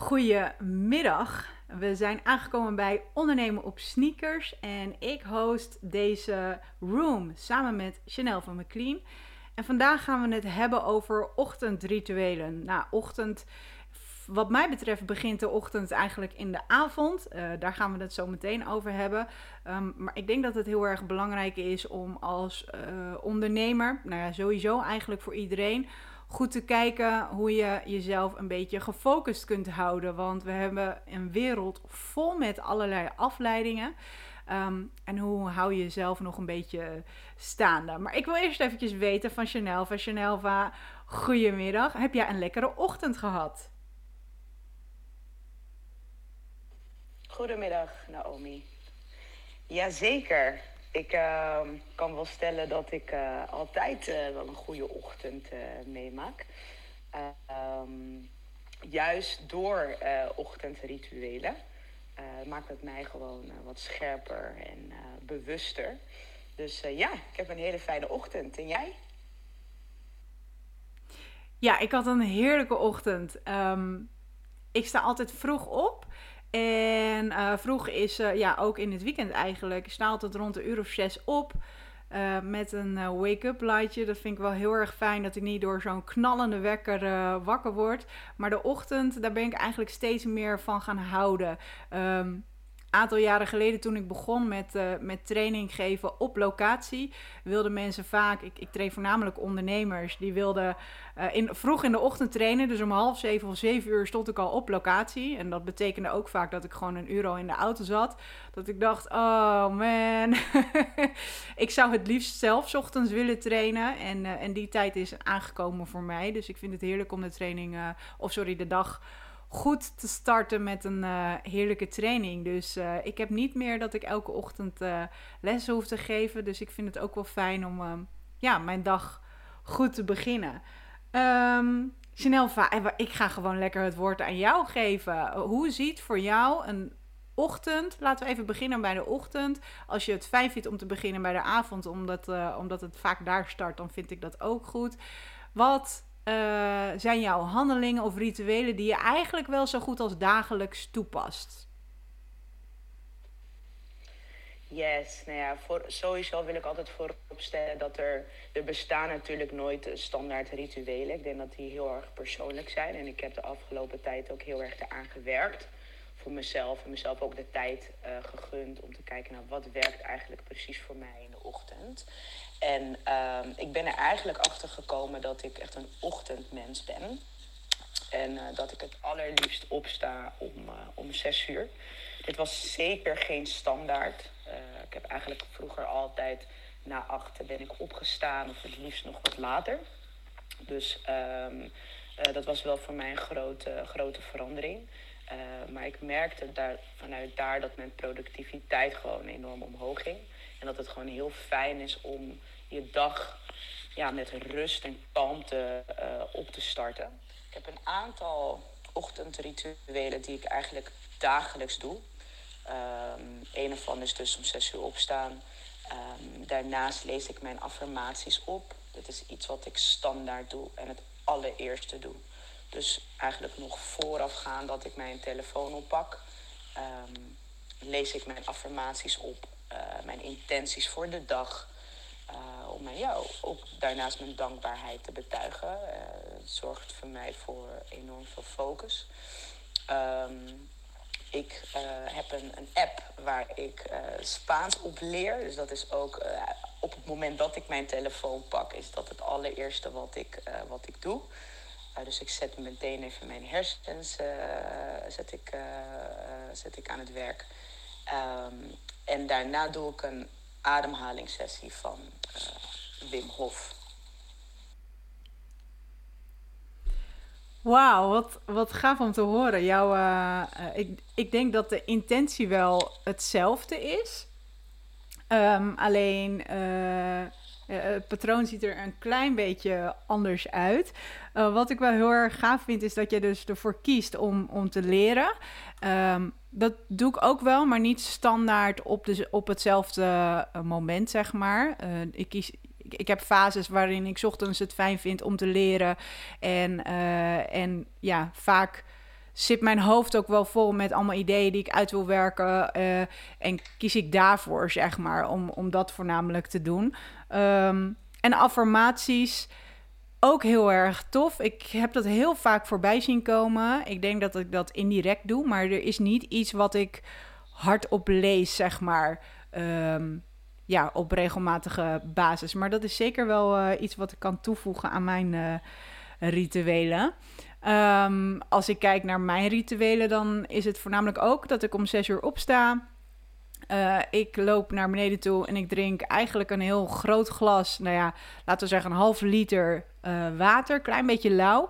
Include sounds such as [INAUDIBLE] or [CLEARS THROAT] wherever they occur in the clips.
Goedemiddag. We zijn aangekomen bij Ondernemen op Sneakers en ik host deze room samen met Chanel van McLean. En vandaag gaan we het hebben over ochtendrituelen. Nou, ochtend, wat mij betreft begint de ochtend eigenlijk in de avond. Uh, daar gaan we het zo meteen over hebben. Um, maar ik denk dat het heel erg belangrijk is om als uh, ondernemer, nou ja, sowieso eigenlijk voor iedereen goed te kijken hoe je jezelf een beetje gefocust kunt houden. Want we hebben een wereld vol met allerlei afleidingen. Ehm, en hoe hou je jezelf nog een beetje staande? Maar ik wil eerst eventjes weten van Chanel. Van Chanelva, goedemiddag. Heb jij een lekkere ochtend gehad? Goedemiddag, Naomi. Jazeker. Ik uh, kan wel stellen dat ik uh, altijd uh, wel een goede ochtend uh, meemaak. Um, juist door ochtendrituelen maakt het mij gewoon wat scherper en bewuster. Dus ja, ik heb een hele fijne ochtend. En jij? Ja, ik had een heerlijke ochtend. Um, ik sta altijd vroeg op. En uh, vroeg is uh, ja, ook in het weekend eigenlijk. Ik sta altijd rond de uur of zes op. Uh, met een wake-up lightje. Dat vind ik wel heel erg fijn dat ik niet door zo'n knallende wekker wakker word. Maar de ochtend, daar ben ik eigenlijk steeds meer van gaan houden. Um, aantal jaren geleden toen ik begon met, uh, met training geven op locatie, wilden mensen vaak, ik, ik train voornamelijk ondernemers, die wilden uh, in, vroeg in de ochtend trainen. Dus om half zeven of zeven uur stond ik al op locatie. En dat betekende ook vaak dat ik gewoon een uur al in de auto zat. Dat ik dacht, oh man, [LAUGHS] ik zou het liefst zelf ochtends willen trainen. En, uh, en die tijd is aangekomen voor mij. Dus ik vind het heerlijk om de training, of sorry, de dag goed te starten met een uh, heerlijke training. Dus uh, ik heb niet meer dat ik elke ochtend uh, lessen hoef te geven. Dus ik vind het ook wel fijn om ja, mijn dag goed te beginnen. Um, ik ga gewoon lekker het woord aan jou geven. Hoe ziet voor jou een ochtend, laten we even beginnen bij de ochtend. Als je het fijn vindt om te beginnen bij de avond, omdat, omdat het vaak daar start, dan vind ik dat ook goed. Wat uh, zijn jouw handelingen of rituelen die je eigenlijk wel zo goed als dagelijks toepast? Yes, nou ja, sowieso wil ik altijd vooropstellen dat er, er bestaan natuurlijk nooit standaard rituelen. Ik denk dat die heel erg persoonlijk zijn. En ik heb de afgelopen tijd ook heel erg eraan gewerkt voor mezelf. En mezelf ook de tijd uh, gegund om te kijken naar wat werkt eigenlijk precies voor mij in de ochtend. En uh, ik ben er eigenlijk achter gekomen dat ik echt een ochtendmens ben. En uh, dat ik het allerliefst opsta om, uh, om zes uur. Dit was zeker geen standaard. Uh, ik heb eigenlijk vroeger altijd na acht ben ik opgestaan of het liefst nog wat later. Dus um, dat was wel voor mij een grote, grote verandering. maar ik merkte daar, vanuit daar dat mijn productiviteit gewoon enorm omhoog ging. En dat het gewoon heel fijn is om je dag ja, met rust en kalmte uh, op te starten. Ik heb een aantal ochtendrituelen die ik eigenlijk dagelijks doe. Um, een ervan is dus om zes uur opstaan. Um, daarnaast lees ik mijn affirmaties op. Dat is iets wat ik standaard doe en het allereerste doe. Dus eigenlijk nog voorafgaan dat ik mijn telefoon oppak, um, lees ik mijn affirmaties op uh, mijn intenties voor de dag. Om ja, ook daarnaast mijn dankbaarheid te betuigen. Het zorgt voor mij voor enorm veel focus. Um, ik heb een, een, app waar ik Spaans op leer. Dus dat is ook op het moment dat ik mijn telefoon pak, is dat het allereerste wat ik, wat ik doe. dus ik zet meteen even mijn hersens zet ik, zet ik aan het werk. Um, en daarna doe ik een ademhalingssessie van Wim Hof. Wauw, wat, wat gaaf om te horen. Jouw, uh, uh, ik, ik denk dat de intentie wel hetzelfde is. Um, alleen het patroon ziet er een klein beetje anders uit. wat ik wel heel erg gaaf vind, is dat je dus ervoor kiest om, om te leren. Um, dat doe ik ook wel, maar niet standaard op, de, op hetzelfde moment, zeg maar. Ik, kies, ik, heb fases waarin ik ochtends het fijn vind om te leren. En, uh, en ja, vaak zit mijn hoofd ook wel vol met allemaal ideeën die ik uit wil werken. Uh, en kies ik daarvoor, zeg maar, om, om dat voornamelijk te doen. Um, en affirmaties, ook heel erg tof. Ik heb dat heel vaak voorbij zien komen. Ik denk dat ik dat indirect doe, maar er is niet iets wat ik hardop lees, zeg maar. Um, ja, op regelmatige basis. Maar dat is zeker wel uh, iets wat ik kan toevoegen aan mijn uh, rituelen. Um, als ik kijk naar mijn rituelen, dan is het voornamelijk ook dat ik om zes uur opsta. Uh, ik loop naar beneden toe en ik drink eigenlijk een heel groot glas, nou ja, laten we zeggen een half liter water, klein beetje lauw.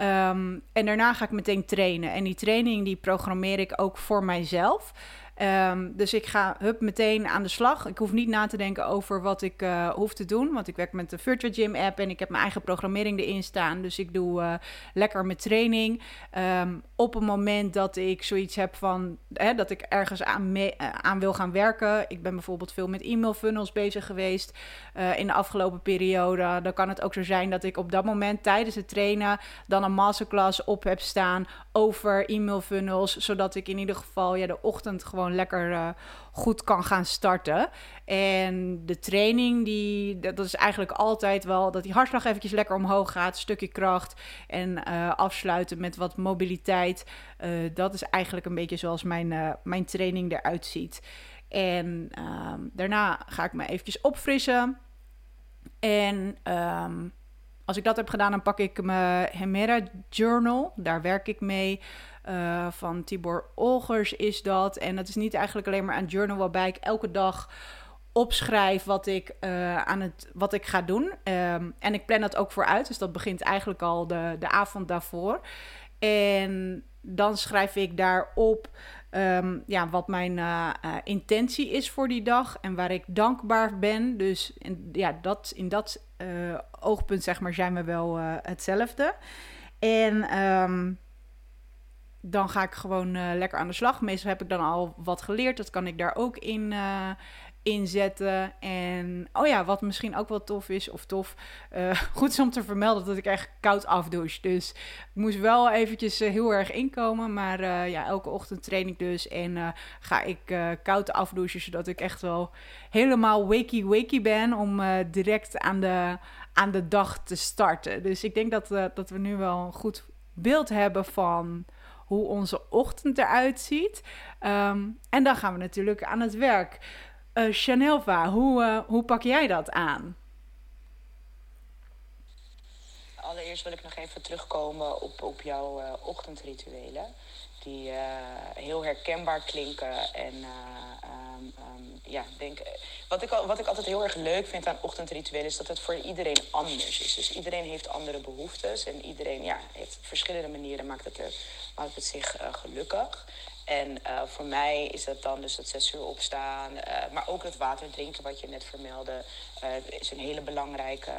Um, en daarna ga ik meteen trainen. En die training die programmeer ik ook voor mijzelf. Um, dus ik ga hup meteen aan de slag. Ik hoef niet na te denken over wat ik uh, hoef te doen. Want ik werk met de Virtual Gym app en ik heb mijn eigen programmering erin staan. Dus ik doe uh, lekker mijn training. Um, op een moment dat ik zoiets heb van hè, dat ik ergens aan, uh, aan wil gaan werken. Ik ben bijvoorbeeld veel met e-mail funnels bezig geweest in de afgelopen periode. Dan kan het ook zo zijn dat ik op dat moment tijdens het trainen dan een masterclass op heb staan over e-mail funnels. Zodat ik in ieder geval ja, de ochtend gewoon lekker uh, goed kan gaan starten. En de training, die, dat is eigenlijk altijd wel dat die hartslag eventjes lekker omhoog gaat. Stukje kracht en uh, afsluiten met wat mobiliteit. Uh, dat is eigenlijk een beetje zoals mijn, mijn training eruit ziet. En ehm, daarna ga ik me eventjes opfrissen. En um, als ik dat heb gedaan, dan pak ik mijn Hemera Journal. Daar werk ik mee. Uh, van Tibor Olgers is dat. En dat is niet eigenlijk alleen maar een journal waarbij ik elke dag opschrijf wat ik, uh, aan het, wat ik ga doen. Um, en ik plan dat ook vooruit. Dus dat begint eigenlijk al de, de avond daarvoor. En dan schrijf ik daarop um, ja, wat mijn uh, intentie is voor die dag en waar ik dankbaar ben. Dus in, ja, dat, in dat oogpunt zeg maar, zijn we wel hetzelfde. En um, dan ga ik gewoon uh, lekker aan de slag. Meestal heb ik dan al wat geleerd. Dat kan ik daar ook in uh, inzetten. En oh ja, wat misschien ook wel tof is, of tof, uh, [LAUGHS] goed is om te vermelden dat ik echt koud afdouche. Dus ik moest wel eventjes heel erg inkomen. Maar ja, elke ochtend train ik dus en ga ik koud afdouchen. Zodat ik echt wel helemaal wakey-wakey ben om direct aan de, aan de dag te starten. Dus ik denk dat, dat we nu wel een goed beeld hebben van hoe onze ochtend eruit ziet. Um, en dan gaan we natuurlijk aan het werk. Uh, Chanelva, hoe, uh, hoe pak jij dat aan? Allereerst wil ik nog even terugkomen op, op jouw uh, ochtendrituelen. Die heel herkenbaar klinken. En um, um, ja, denk, wat, ik, wat ik altijd heel erg leuk vind aan ochtendrituelen is dat het voor iedereen anders is. Dus iedereen heeft andere behoeftes en iedereen ja, heeft verschillende manieren, maakt het er maakt het zich gelukkig. En voor mij is dat dan dus het zes uur opstaan. Maar ook het water drinken, wat je net vermeldde, is een hele belangrijke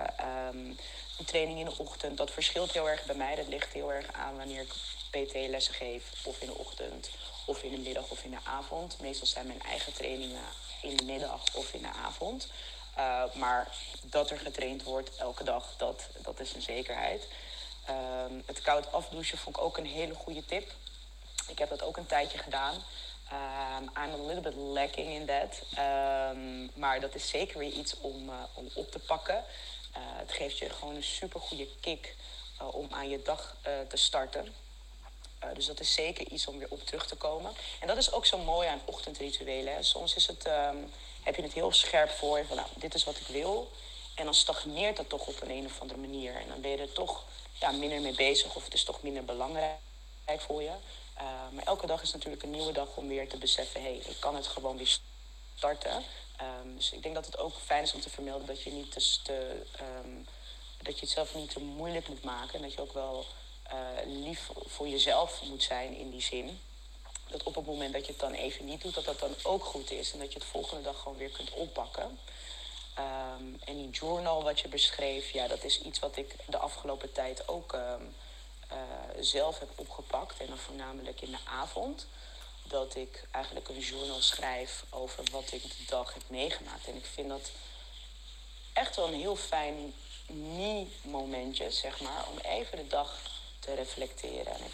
um, training in de ochtend. Dat verschilt heel erg bij mij. Dat ligt heel erg aan wanneer ik PT-lessen geef. Of in de ochtend, of in de middag, of in de avond. Meestal zijn mijn eigen trainingen in de middag of in de avond. maar dat er getraind wordt elke dag, dat, dat is een zekerheid. Um, het koud afdouchen vond ik ook een hele goede tip. Ik heb dat ook een tijdje gedaan. Um, I'm a little bit lacking in that. Um, maar dat is zeker weer iets om, uh, om op te pakken. Uh, het geeft je gewoon een super goede kick om aan je dag te starten. Dus dat is zeker iets om weer op terug te komen. En dat is ook zo mooi aan ochtendrituelen. Hè. Soms is het, heb je het heel scherp voor je van nou, dit is wat ik wil. En dan stagneert dat toch op een, een of andere manier. En dan ben je er toch ja, minder mee bezig of het is toch minder belangrijk voor je. Uh, maar elke dag is natuurlijk een nieuwe dag om weer te beseffen: hé, hey, ik kan het gewoon weer starten. Um, dus ik denk dat het ook fijn is om te vermelden dat je, niet te, um, dat je het zelf niet te moeilijk moet maken. En dat je ook wel lief voor jezelf moet zijn in die zin. Dat op het moment dat je het dan even niet doet, dat dat dan ook goed is. En dat je het volgende dag gewoon weer kunt oppakken. Um, en die journal wat je beschreef, ja, dat is iets wat ik de afgelopen tijd ook um, uh, zelf heb opgepakt. En dan voornamelijk in de avond. Dat ik eigenlijk een journal schrijf over wat ik de dag heb meegemaakt. En ik vind dat echt wel een heel fijn me-momentje, zeg maar. Om even de dag te reflecteren. En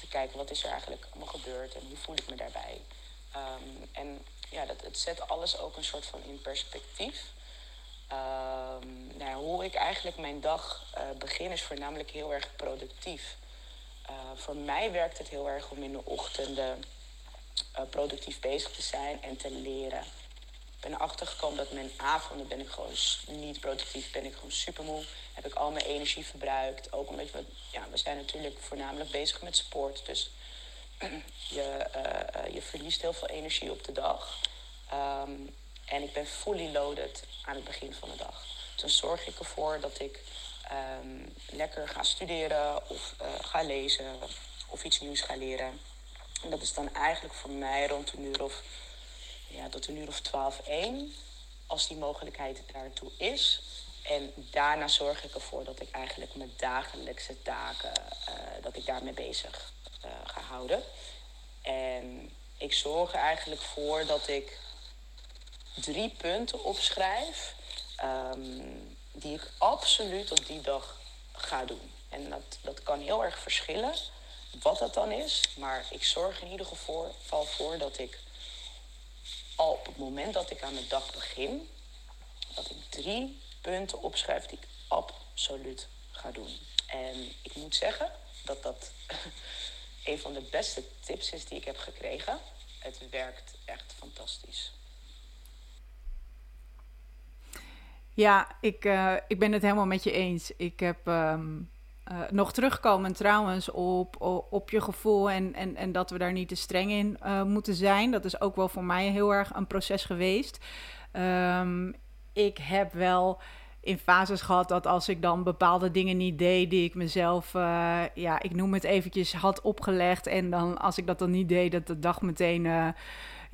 te kijken wat is er eigenlijk allemaal gebeurd en hoe voel ik me daarbij. Um, en ja, dat, het zet alles ook een soort van in perspectief. Um, nou, hoe ik eigenlijk mijn dag uh, begin is voornamelijk heel erg productief. Uh, voor mij werkt het heel erg om in de ochtenden uh, productief bezig te zijn en te leren. Ben erachter gekomen dat mijn avonden ben ik gewoon niet productief, ben ik gewoon super moe. Heb ik al mijn energie verbruikt. Ook omdat we, ja, we zijn natuurlijk voornamelijk bezig met sport. Dus [CLEARS THROAT] je, uh, je verliest heel veel energie op de dag. Um, en ik ben fully loaded aan het begin van de dag. Dan zorg ik ervoor dat ik um, lekker ga studeren of uh, ga lezen of iets nieuws ga leren. En dat is dan eigenlijk voor mij rond een uur of, ja, tot een uur of 12, 1. Als die mogelijkheid daartoe is. En daarna zorg ik ervoor dat ik eigenlijk mijn dagelijkse taken, uh, dat ik daarmee bezig uh, ga houden. En ik zorg er eigenlijk voor dat ik drie punten opschrijf um, die ik absoluut op die dag ga doen. En dat, dat kan heel erg verschillen wat dat dan is. Maar ik zorg in ieder geval voor dat ik op het moment dat ik aan de dag begin, dat ik drie punten opschrijf die ik absoluut ga doen. En ik moet zeggen dat dat [LAUGHS] een van de beste tips is die ik heb gekregen. Het werkt echt fantastisch. Ja, ik, uh, ik ben het helemaal met je eens. Ik heb um, uh, nog terugkomen trouwens op, op, je gevoel en, en, en dat we daar niet te streng in uh, moeten zijn. Dat is ook wel voor mij heel erg een proces geweest. Um, ik heb wel in fases gehad dat als ik dan bepaalde dingen niet deed die ik mezelf, uh, ja, ik noem het eventjes, had opgelegd. En dan als ik dat dan niet deed, dat de dag meteen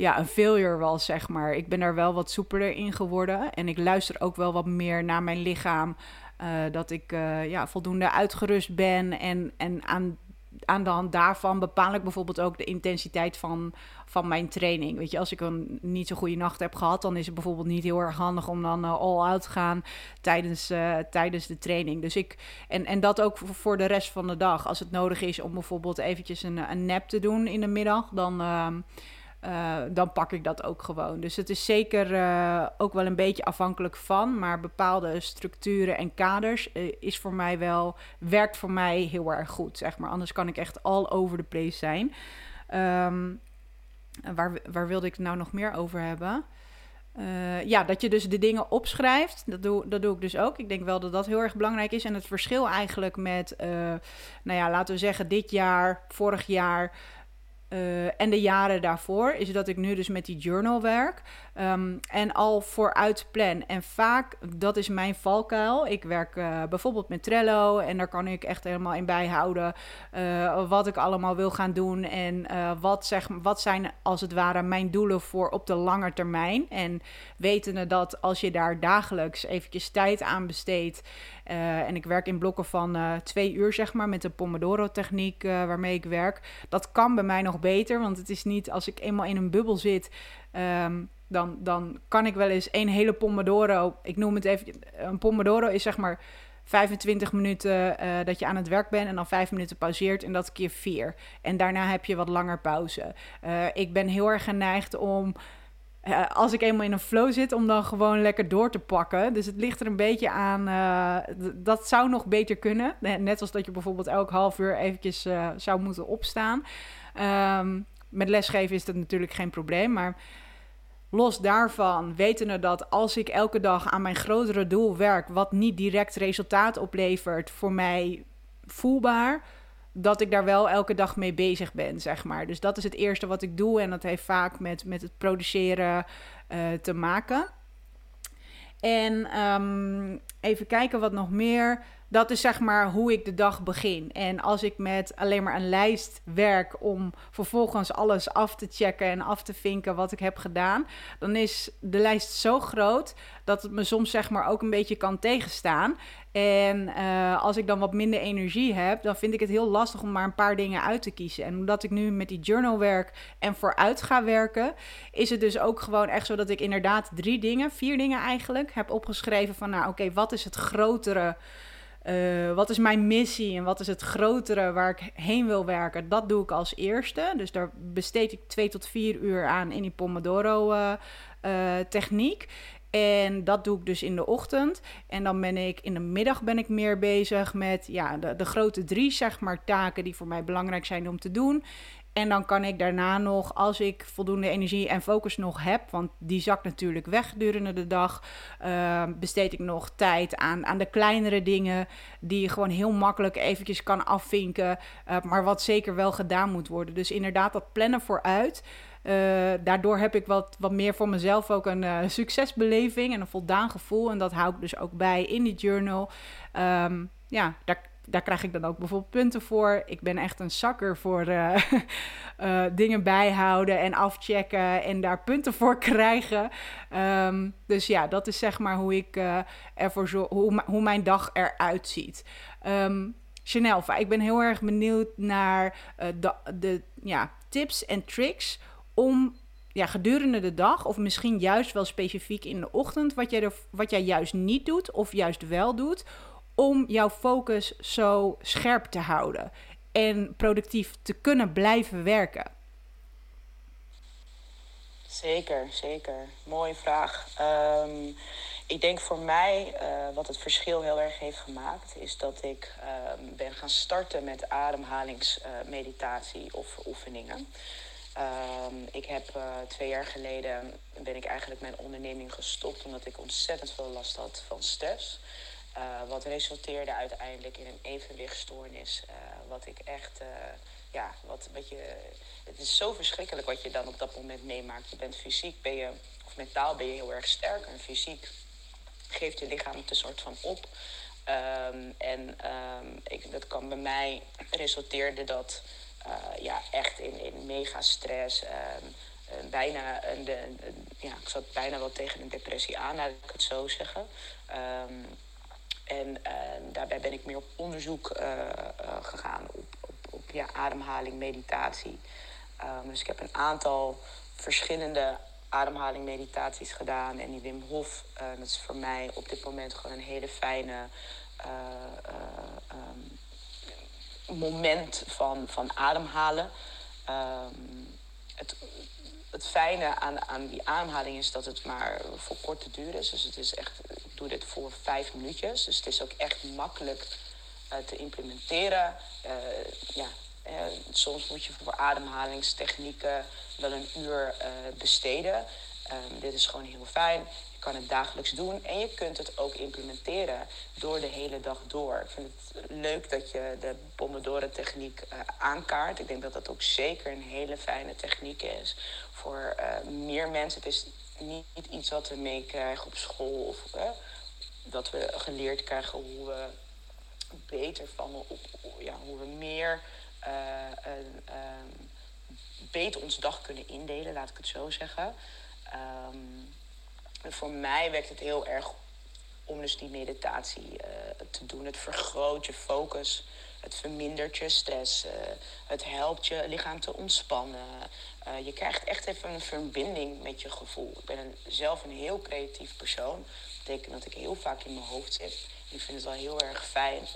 ja, een failure was, zeg maar. Ik ben daar wel wat soepeler in geworden. En ik luister ook wel wat meer naar mijn lichaam. Uh, dat ik ja, voldoende uitgerust ben en, en aan aan de hand daarvan bepaal ik bijvoorbeeld ook de intensiteit van, van mijn training. Weet je, als ik een niet zo goede nacht heb gehad, dan is het bijvoorbeeld niet heel erg handig om dan uh, all out te gaan tijdens, tijdens de training. Dus ik, en, en dat ook voor de rest van de dag. Als het nodig is om bijvoorbeeld eventjes een, een nap te doen in de middag, dan. Uh, uh, dan pak ik dat ook gewoon. Dus het is zeker uh, ook wel een beetje afhankelijk van. Maar bepaalde structuren en kaders uh, is voor mij wel, werkt voor mij heel erg goed. Zeg maar. Anders kan ik echt all over the place zijn. Um, waar, waar wilde ik het nou nog meer over hebben? ja, dat je dus de dingen opschrijft. Dat doe, dat doe ik dus ook. Ik denk wel dat dat heel erg belangrijk is. En het verschil eigenlijk met, nou ja, laten we zeggen, dit jaar, vorig jaar. Uh, en de jaren daarvoor is dat ik nu dus met die journal werk. Um, en al vooruit plan. En vaak, dat is mijn valkuil. Ik werk uh, bijvoorbeeld met Trello. En daar kan ik echt helemaal in bijhouden. Uh, wat ik allemaal wil gaan doen. En wat, zeg, wat zijn als het ware mijn doelen voor op de lange termijn. En wetende dat als je daar dagelijks eventjes tijd aan besteedt. Uh, en ik werk in blokken van uh, twee uur, zeg maar, met de Pomodoro-techniek uh, waarmee ik werk. Dat kan bij mij nog beter, want het is niet als ik eenmaal in een bubbel zit. Um, dan, dan kan ik wel eens één hele Pomodoro. Ik noem het even. Een Pomodoro is zeg maar 25 minuten dat je aan het werk bent en dan 5 minuten pauzeert en dat keer 4. En daarna heb je wat langer pauze. ik ben heel erg geneigd om uh, als ik eenmaal in een flow zit, om dan gewoon lekker door te pakken. Dus het ligt er een beetje aan. Uh, dat zou nog beter kunnen. Net als dat je bijvoorbeeld elk half uur eventjes uh, zou moeten opstaan. Um, met lesgeven is dat natuurlijk geen probleem. Maar los daarvan, wetende dat als ik elke dag aan mijn grotere doel werk, wat niet direct resultaat oplevert, voor mij voelbaar dat ik daar wel elke dag mee bezig ben, zeg maar. Dus dat is het eerste wat ik doe en dat heeft vaak met, met het produceren uh, te maken. En um, even kijken wat nog meer. Dat is zeg maar hoe ik de dag begin. En als ik met alleen maar een lijst werk om vervolgens alles af te checken en af te vinken wat ik heb gedaan, dan is de lijst zo groot dat het me soms zeg maar ook een beetje kan tegenstaan. En uh, als ik dan wat minder energie heb, dan vind ik het heel lastig om maar een paar dingen uit te kiezen. En omdat ik nu met die journal werk en vooruit ga werken, is het dus ook gewoon echt zo dat ik inderdaad drie dingen, vier dingen eigenlijk, heb opgeschreven van nou oké, wat is het grotere eh, wat is mijn missie en wat is het grotere waar ik heen wil werken? Dat doe ik als eerste. Dus daar besteed ik twee tot vier uur aan in die Pomodoro-techniek. En dat doe ik dus in de ochtend. En dan ben ik in de middag ben ik meer bezig met ja, de, de grote drie zeg maar, taken die voor mij belangrijk zijn om te doen. En dan kan ik daarna nog, als ik voldoende energie en focus nog heb, want die zakt natuurlijk weg gedurende de dag, uh, besteed ik nog tijd aan, aan de kleinere dingen die je gewoon heel makkelijk eventjes kan afvinken, uh, maar wat zeker wel gedaan moet worden. Dus inderdaad dat plannen vooruit. Uh, daardoor heb ik wat, wat meer voor mezelf ook een uh, succesbeleving en een voldaan gevoel. En dat hou ik dus ook bij in die journal. Um, ja, daar, daar krijg ik dan ook bijvoorbeeld punten voor. Ik ben echt een zakker voor uh, uh, [LAUGHS] dingen bijhouden en afchecken en daar punten voor [LAUGHS] krijgen. Um, dus ja, dat is zeg maar hoe ik uh, ervoor zorg, hoe, hoe mijn dag eruit ziet. Um, ik ben heel erg benieuwd naar de, de ja, tips en tricks om ja, gedurende de dag, of misschien juist wel specifiek in de ochtend, wat jij, wat jij juist niet doet of juist wel doet, om jouw focus zo scherp te houden en productief te kunnen blijven werken? Zeker, zeker. Mooie vraag. Um, ik denk voor mij, uh, wat het verschil heel erg heeft gemaakt, is dat ik uh, ben gaan starten met ademhalingsmeditatie uh, of oefeningen. Um, ik heb uh, twee jaar geleden ben ik eigenlijk mijn onderneming gestopt omdat ik ontzettend veel last had van stress. Uh, wat resulteerde uiteindelijk in een evenwichtstoornis. Uh, wat ik echt, uh, ja, wat, wat je. Het is zo verschrikkelijk wat je dan op dat moment meemaakt. Je bent fysiek, ben je, of mentaal ben je heel erg sterk. En fysiek geeft je lichaam het een soort van op. Um, en um, ik, dat kan bij mij resulteerde dat ja, echt in, in mega stress. Um, bijna een, de, ja, ik zat bijna wel tegen een depressie aan, laat ik het zo zeggen. En uh, daarbij ben ik meer op onderzoek uh, uh, gegaan op, op, op ja, ademhaling, meditatie. Um, dus ik heb een aantal verschillende ademhaling meditaties gedaan. En die Wim Hof, dat is voor mij op dit moment gewoon een hele fijne um, moment van, van ademhalen. Het, het fijne aan, aan die ademhaling is dat het maar voor korte duur is. Dus het is echt, doe dit voor vijf minuutjes. Dus het is ook echt makkelijk uh, te implementeren. Uh, ja, uh, soms moet je voor ademhalingstechnieken wel een uur besteden. Um, dit is gewoon heel fijn kan het dagelijks doen. En je kunt het ook implementeren door de hele dag door. Ik vind het leuk dat je de Pomodoro-techniek aankaart. Ik denk dat dat ook zeker een hele fijne techniek is voor meer mensen. Het is niet, iets wat we meekrijgen op school of dat we geleerd krijgen hoe we beter van, ja, hoe we meer beter onze dag kunnen indelen, laat ik het zo zeggen. En voor mij werkt het heel erg om dus die meditatie uh, te doen. Het vergroot je focus, het vermindert je stress, uh, het helpt je lichaam te ontspannen. Je krijgt echt even een verbinding met je gevoel. Ik ben een, zelf een heel creatief persoon. Dat ik heel vaak in mijn hoofd zit. Ik vind het wel heel erg fijn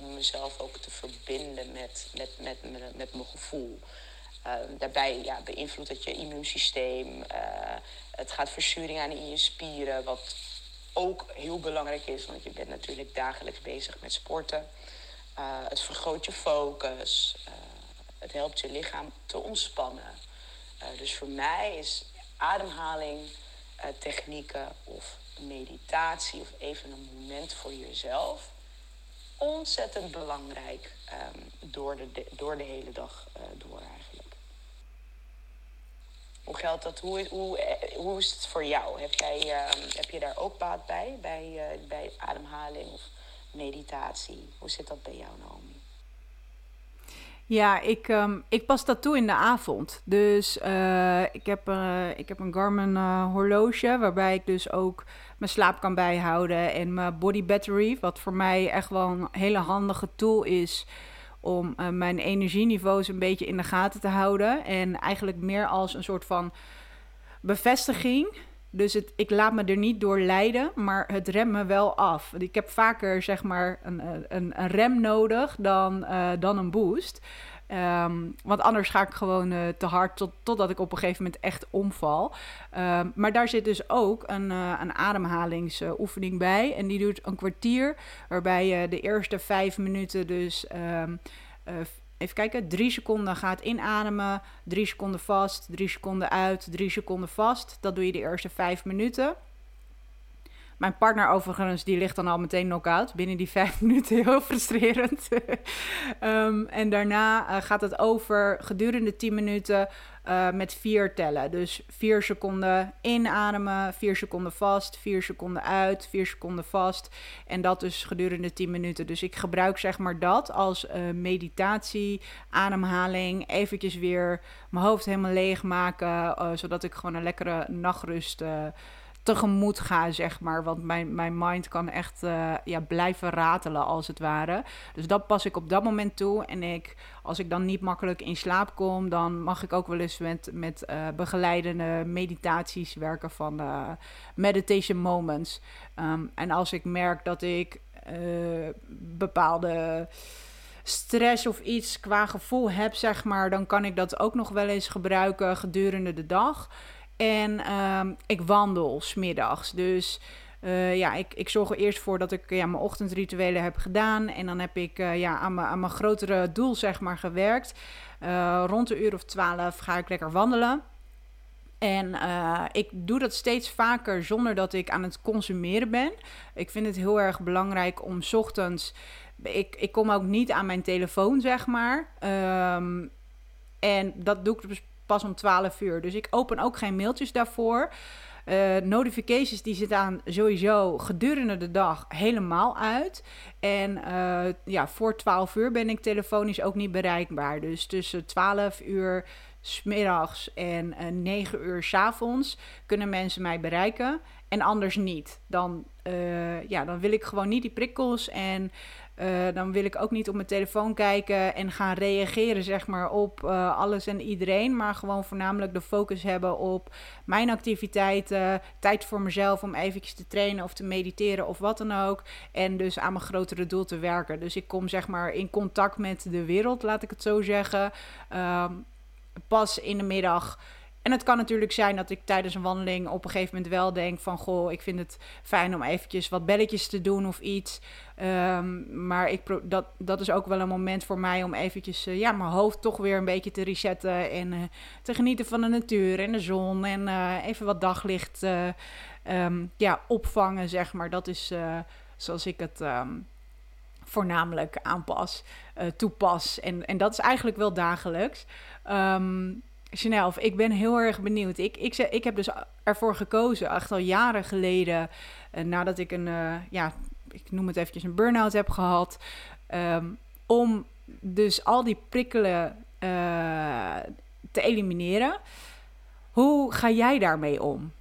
om, mezelf ook te verbinden met, met, met, met, mijn gevoel. Uh, daarbij ja, beïnvloedt het je immuunsysteem. Uh, het gaat verzuring aan in je spieren, wat ook heel belangrijk is, want je bent natuurlijk dagelijks bezig met sporten. Uh, het vergroot je focus. het helpt je lichaam te ontspannen. dus voor mij is ademhaling, technieken of meditatie of even een moment voor jezelf ontzettend belangrijk um, door, de, door de hele dag door eigenlijk. Hoe geldt dat? Hoe, hoe, eh, hoe is het voor jou? Heb, jij, uh, heb je daar ook baat bij, bij, uh, bij ademhaling of meditatie? Hoe zit dat bij jou, Naomi? Ja, ik, um, ik pas dat toe in de avond. Dus ik, heb, ik heb een Garmin horloge waarbij ik dus ook mijn slaap kan bijhouden en mijn body battery, wat voor mij echt wel een hele handige tool is om uh, mijn energieniveaus een beetje in de gaten te houden. En eigenlijk meer als een soort van bevestiging Dus het, ik laat me er niet door leiden, maar het remt me wel af. Ik heb vaker zeg maar een, een, een rem nodig dan, uh, dan een boost. Um, want anders ga ik gewoon uh, te hard tot, totdat ik op een gegeven moment echt omval. Um, maar daar zit dus ook een, uh, een ademhalingsoefening bij. En die duurt een kwartier. Waarbij je de eerste vijf minuten dus uh, even kijken, drie seconden gaat inademen, drie seconden vast, drie seconden uit, drie seconden vast. Dat doe je de eerste vijf minuten. Mijn partner overigens, die ligt dan al meteen knock-out. Binnen die vijf [LAUGHS] minuten heel frustrerend. um, [LAUGHS] en daarna uh, gaat het over gedurende 10 minuten uh, met vier tellen. Dus vier seconden inademen, vier seconden vast, vier seconden uit, vier seconden vast. En dat dus gedurende 10 minuten. Dus ik gebruik zeg maar dat als uh, meditatie, ademhaling. Eventjes weer mijn hoofd helemaal leegmaken. zodat ik gewoon een lekkere nachtrust tegemoet ga, zeg maar. Want mijn, mijn mind kan echt uh, ja, blijven ratelen, als het ware. Dus dat pas ik op dat moment toe. En ik, als ik dan niet makkelijk in slaap kom, dan mag ik ook wel eens met, met uh, begeleidende meditaties werken van uh, meditation moments. Um, en als ik merk dat ik bepaalde stress of iets qua gevoel heb, zeg maar, dan kan ik dat ook nog wel eens gebruiken gedurende de dag. En um, ik wandel smiddags. Dus uh, ja, ik, ik zorg er eerst voor dat ik ja, mijn ochtendrituelen heb gedaan. En dan heb ik uh, ja, aan, mijn, aan mijn grotere doel zeg maar gewerkt. Uh, rond de uur of twaalf ga ik lekker wandelen. En ik doe dat steeds vaker zonder dat ik aan het consumeren ben. Ik vind het heel erg belangrijk om ochtends. Ik, ik kom ook niet aan mijn telefoon, zeg maar. Um, en dat doe ik dus pas om 12 uur. Dus ik open ook geen mailtjes daarvoor. Uh, notifications die zitten aan sowieso gedurende de dag helemaal uit. En uh, ja, voor 12 uur ben ik telefonisch ook niet bereikbaar. Dus tussen 12 uur smiddags en uh, 9 uur s avonds kunnen mensen mij bereiken. En anders niet. Dan, ja, dan wil ik gewoon niet die prikkels. En uh, dan wil ik ook niet op mijn telefoon kijken en gaan reageren zeg maar, op uh, alles en iedereen. Maar gewoon voornamelijk de focus hebben op mijn activiteiten. Tijd voor mezelf om eventjes te trainen of te mediteren of wat dan ook. En dus aan mijn grotere doel te werken. Dus ik kom zeg maar in contact met de wereld, laat ik het zo zeggen. Uh, pas in de middag en het kan natuurlijk zijn dat ik tijdens een wandeling op een gegeven moment wel denk van... goh, ik vind het fijn om eventjes wat belletjes te doen of iets. Um, maar ik dat, dat is ook wel een moment voor mij om eventjes uh, ja, mijn hoofd toch weer een beetje te resetten... en uh, te genieten van de natuur en de zon en uh, even wat daglicht um, ja, opvangen, zeg maar. Dat is zoals ik het... Um, voornamelijk aanpas, toepas. En, en dat is eigenlijk wel dagelijks. Um, Chanel, ik ben heel erg benieuwd. Ik, ik, ik heb dus ervoor gekozen, echt al jaren geleden, uh, nadat ik een, uh, ja, ik noem het eventjes een burn-out heb gehad, um, om dus al die prikkelen uh, te elimineren. Hoe ga jij daarmee om?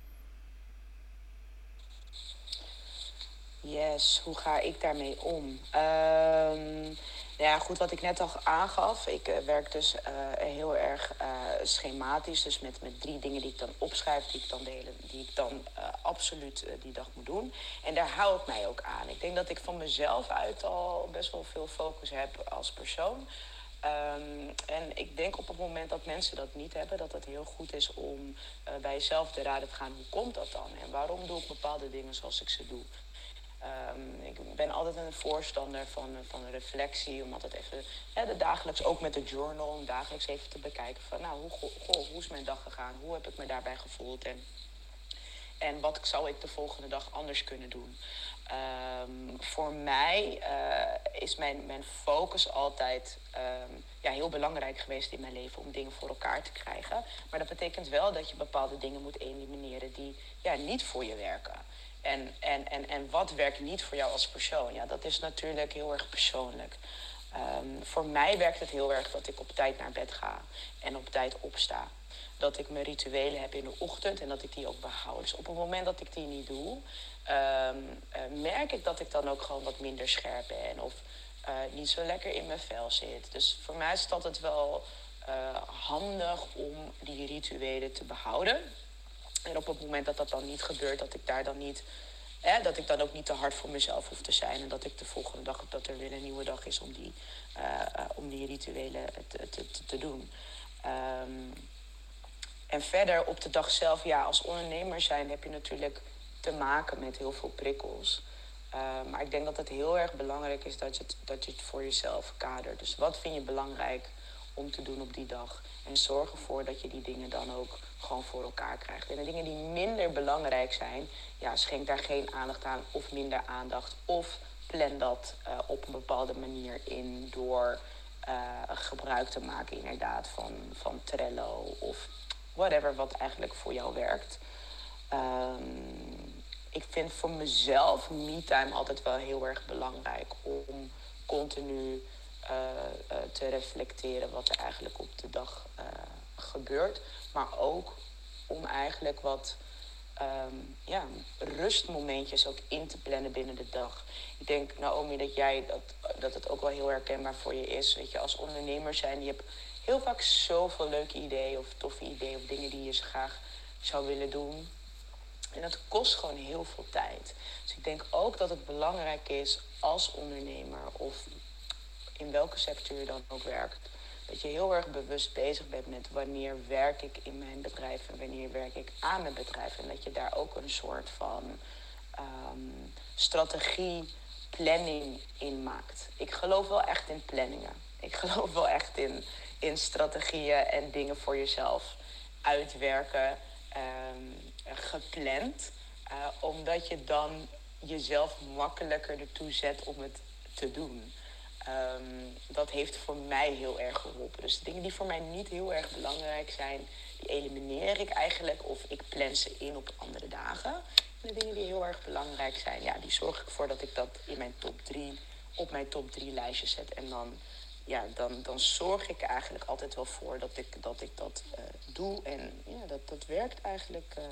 Yes, hoe ga ik daarmee om? Um, ja, goed, wat ik net al aangaf. Ik uh, werk dus uh, heel erg uh, schematisch. Dus met, met drie dingen die ik dan opschrijf, die ik dan, de hele, die ik dan absoluut die dag moet doen. En daar hou ik mij ook aan. Ik denk dat ik van mezelf uit al best wel veel focus heb als persoon. Um, en ik denk op het moment dat mensen dat niet hebben, dat het heel goed is om bij jezelf te raden te gaan. Hoe komt dat dan? En waarom doe ik bepaalde dingen zoals ik ze doe? Um, ik ben altijd een voorstander van, van reflectie, om altijd even de dagelijks, ook met de journal, om dagelijks even te bekijken van, nou, hoe, hoe is mijn dag gegaan? Hoe heb ik me daarbij gevoeld? En, en wat zou ik de volgende dag anders kunnen doen? Um, voor mij uh, is mijn, mijn focus altijd um, ja, heel belangrijk geweest in mijn leven om dingen voor elkaar te krijgen. Maar dat betekent wel dat je bepaalde dingen moet elimineren die ja, niet voor je werken. En, en, en, en wat werkt niet voor jou als persoon? Ja, dat is natuurlijk heel erg persoonlijk. Um, voor mij werkt het heel erg dat ik op tijd naar bed ga en op tijd opsta. Dat ik mijn rituelen heb in de ochtend en dat ik die ook behoud. Dus op het moment dat ik die niet doe, um, uh, merk ik dat ik dan ook gewoon wat minder scherp ben of uh, niet zo lekker in mijn vel zit. Dus voor mij is het altijd wel uh, handig om die rituelen te behouden. En op het moment dat dat dan niet gebeurt, dat ik daar dan niet Hè, dat ik dan ook niet te hard voor mezelf hoef te zijn. En dat ik de volgende dag, dat er weer een nieuwe dag is om die, uh, om die rituelen te, te, te doen. Um, en verder op de dag zelf, ja, als ondernemer zijn heb je natuurlijk te maken met heel veel prikkels. Uh, maar ik denk dat het heel erg belangrijk is dat je, dat je het voor jezelf kadert. Dus wat vind je belangrijk om te doen op die dag? En zorg ervoor dat je die dingen dan ook gewoon voor elkaar krijgt. En de dingen die minder belangrijk zijn, ja, schenk daar geen aandacht aan of minder aandacht. Of plan dat uh, op een bepaalde manier in door uh, gebruik te maken inderdaad van, van Trello of whatever wat eigenlijk voor jou werkt. Um, ik vind voor mezelf me-time altijd wel heel erg belangrijk om continu uh, te reflecteren wat er eigenlijk op de dag gebeurt. Maar ook om eigenlijk wat um, ja, rustmomentjes ook in te plannen binnen de dag. Ik denk, Naomi, dat jij dat, dat het ook wel heel herkenbaar voor je is. Weet je, als ondernemer zijn, je hebt heel vaak zoveel leuke ideeën of toffe ideeën of dingen die je graag zou willen doen. En dat kost gewoon heel veel tijd. Dus ik denk ook dat het belangrijk is als ondernemer of in welke sector je dan ook werkt, dat je heel erg bewust bezig bent met wanneer werk ik in mijn bedrijf en wanneer werk ik aan mijn bedrijf. En dat je daar ook een soort van um, strategie, planning in maakt. Ik geloof wel echt in planningen. Ik [LAUGHS] geloof wel echt in, in strategieën en dingen voor jezelf uitwerken, um, gepland. Uh, omdat je dan jezelf makkelijker ertoe zet om het te doen. Um, dat heeft voor mij heel erg geholpen. Dus dingen die voor mij niet heel erg belangrijk zijn, die elimineer ik eigenlijk of ik plan ze in op andere dagen. En de dingen die heel erg belangrijk zijn, ja, die zorg ik ervoor dat ik dat in mijn top 3 op mijn top 3 lijstje zet. En dan, ja, dan, dan zorg ik eigenlijk altijd wel voor dat ik dat, ik dat uh, doe. En ja, dat, dat werkt eigenlijk. Uh,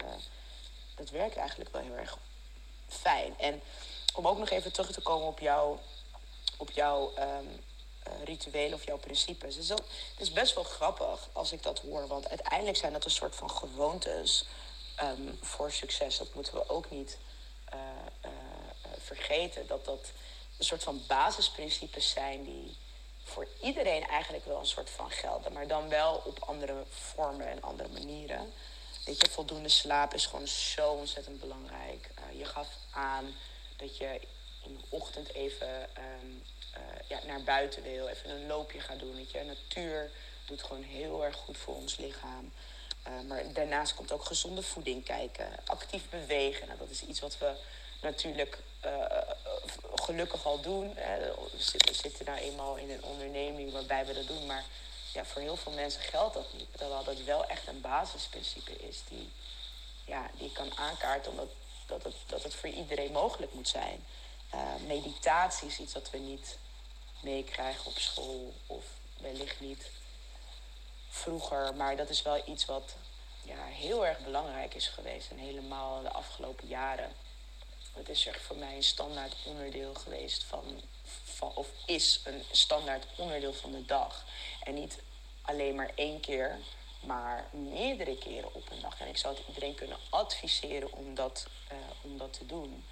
dat werkt eigenlijk wel heel erg fijn. En om ook nog even terug te komen op jouw op jouw um, rituelen of jouw principes. Dus dat, is best wel grappig als ik dat hoor. Want uiteindelijk zijn dat een soort van gewoontes um, voor succes. Dat moeten we ook niet uh, uh, vergeten. Dat dat een soort van basisprincipes zijn die voor iedereen eigenlijk wel een soort van gelden. Maar dan wel op andere vormen en andere manieren. Weet je, voldoende slaap is gewoon zo ontzettend belangrijk. je gaf aan dat je in ochtend even um, uh, ja, naar buiten wil, even een loopje gaan doen. Weet je. Natuur doet gewoon heel erg goed voor ons lichaam. Uh, maar daarnaast komt ook gezonde voeding kijken, actief bewegen. Nou, dat is iets wat we natuurlijk uh, gelukkig al doen. Hè. We, zitten, nou eenmaal in een onderneming waarbij we dat doen. Maar ja, voor heel veel mensen geldt dat niet. Terwijl dat wel echt een basisprincipe is die, ja, die kan aankaarten omdat dat het, dat het voor iedereen mogelijk moet zijn. Uh, meditatie is iets wat we niet meekrijgen op school of wellicht niet vroeger. Maar dat is wel iets wat ja, heel erg belangrijk is geweest en helemaal de afgelopen jaren. Het is voor mij een standaard onderdeel geweest van, van, of is een standaard onderdeel van de dag. En niet alleen maar één keer, maar meerdere keren op een dag. En ik zou het iedereen kunnen adviseren om dat, uh, om dat te doen.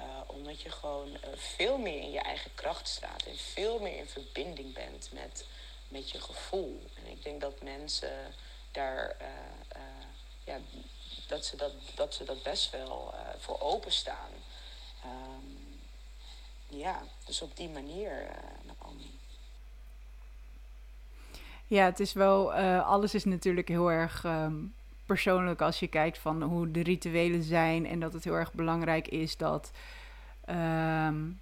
Uh, omdat je gewoon uh, veel meer in je eigen kracht staat en veel meer in verbinding bent met, met je gevoel. En ik denk dat mensen daar, uh, ja, dat ze dat, dat ze dat best wel voor openstaan. Um, ja, dus op die manier. Ja, het is wel, alles is natuurlijk heel erg um, persoonlijk als je kijkt van hoe de rituelen zijn en dat het heel erg belangrijk is dat, um,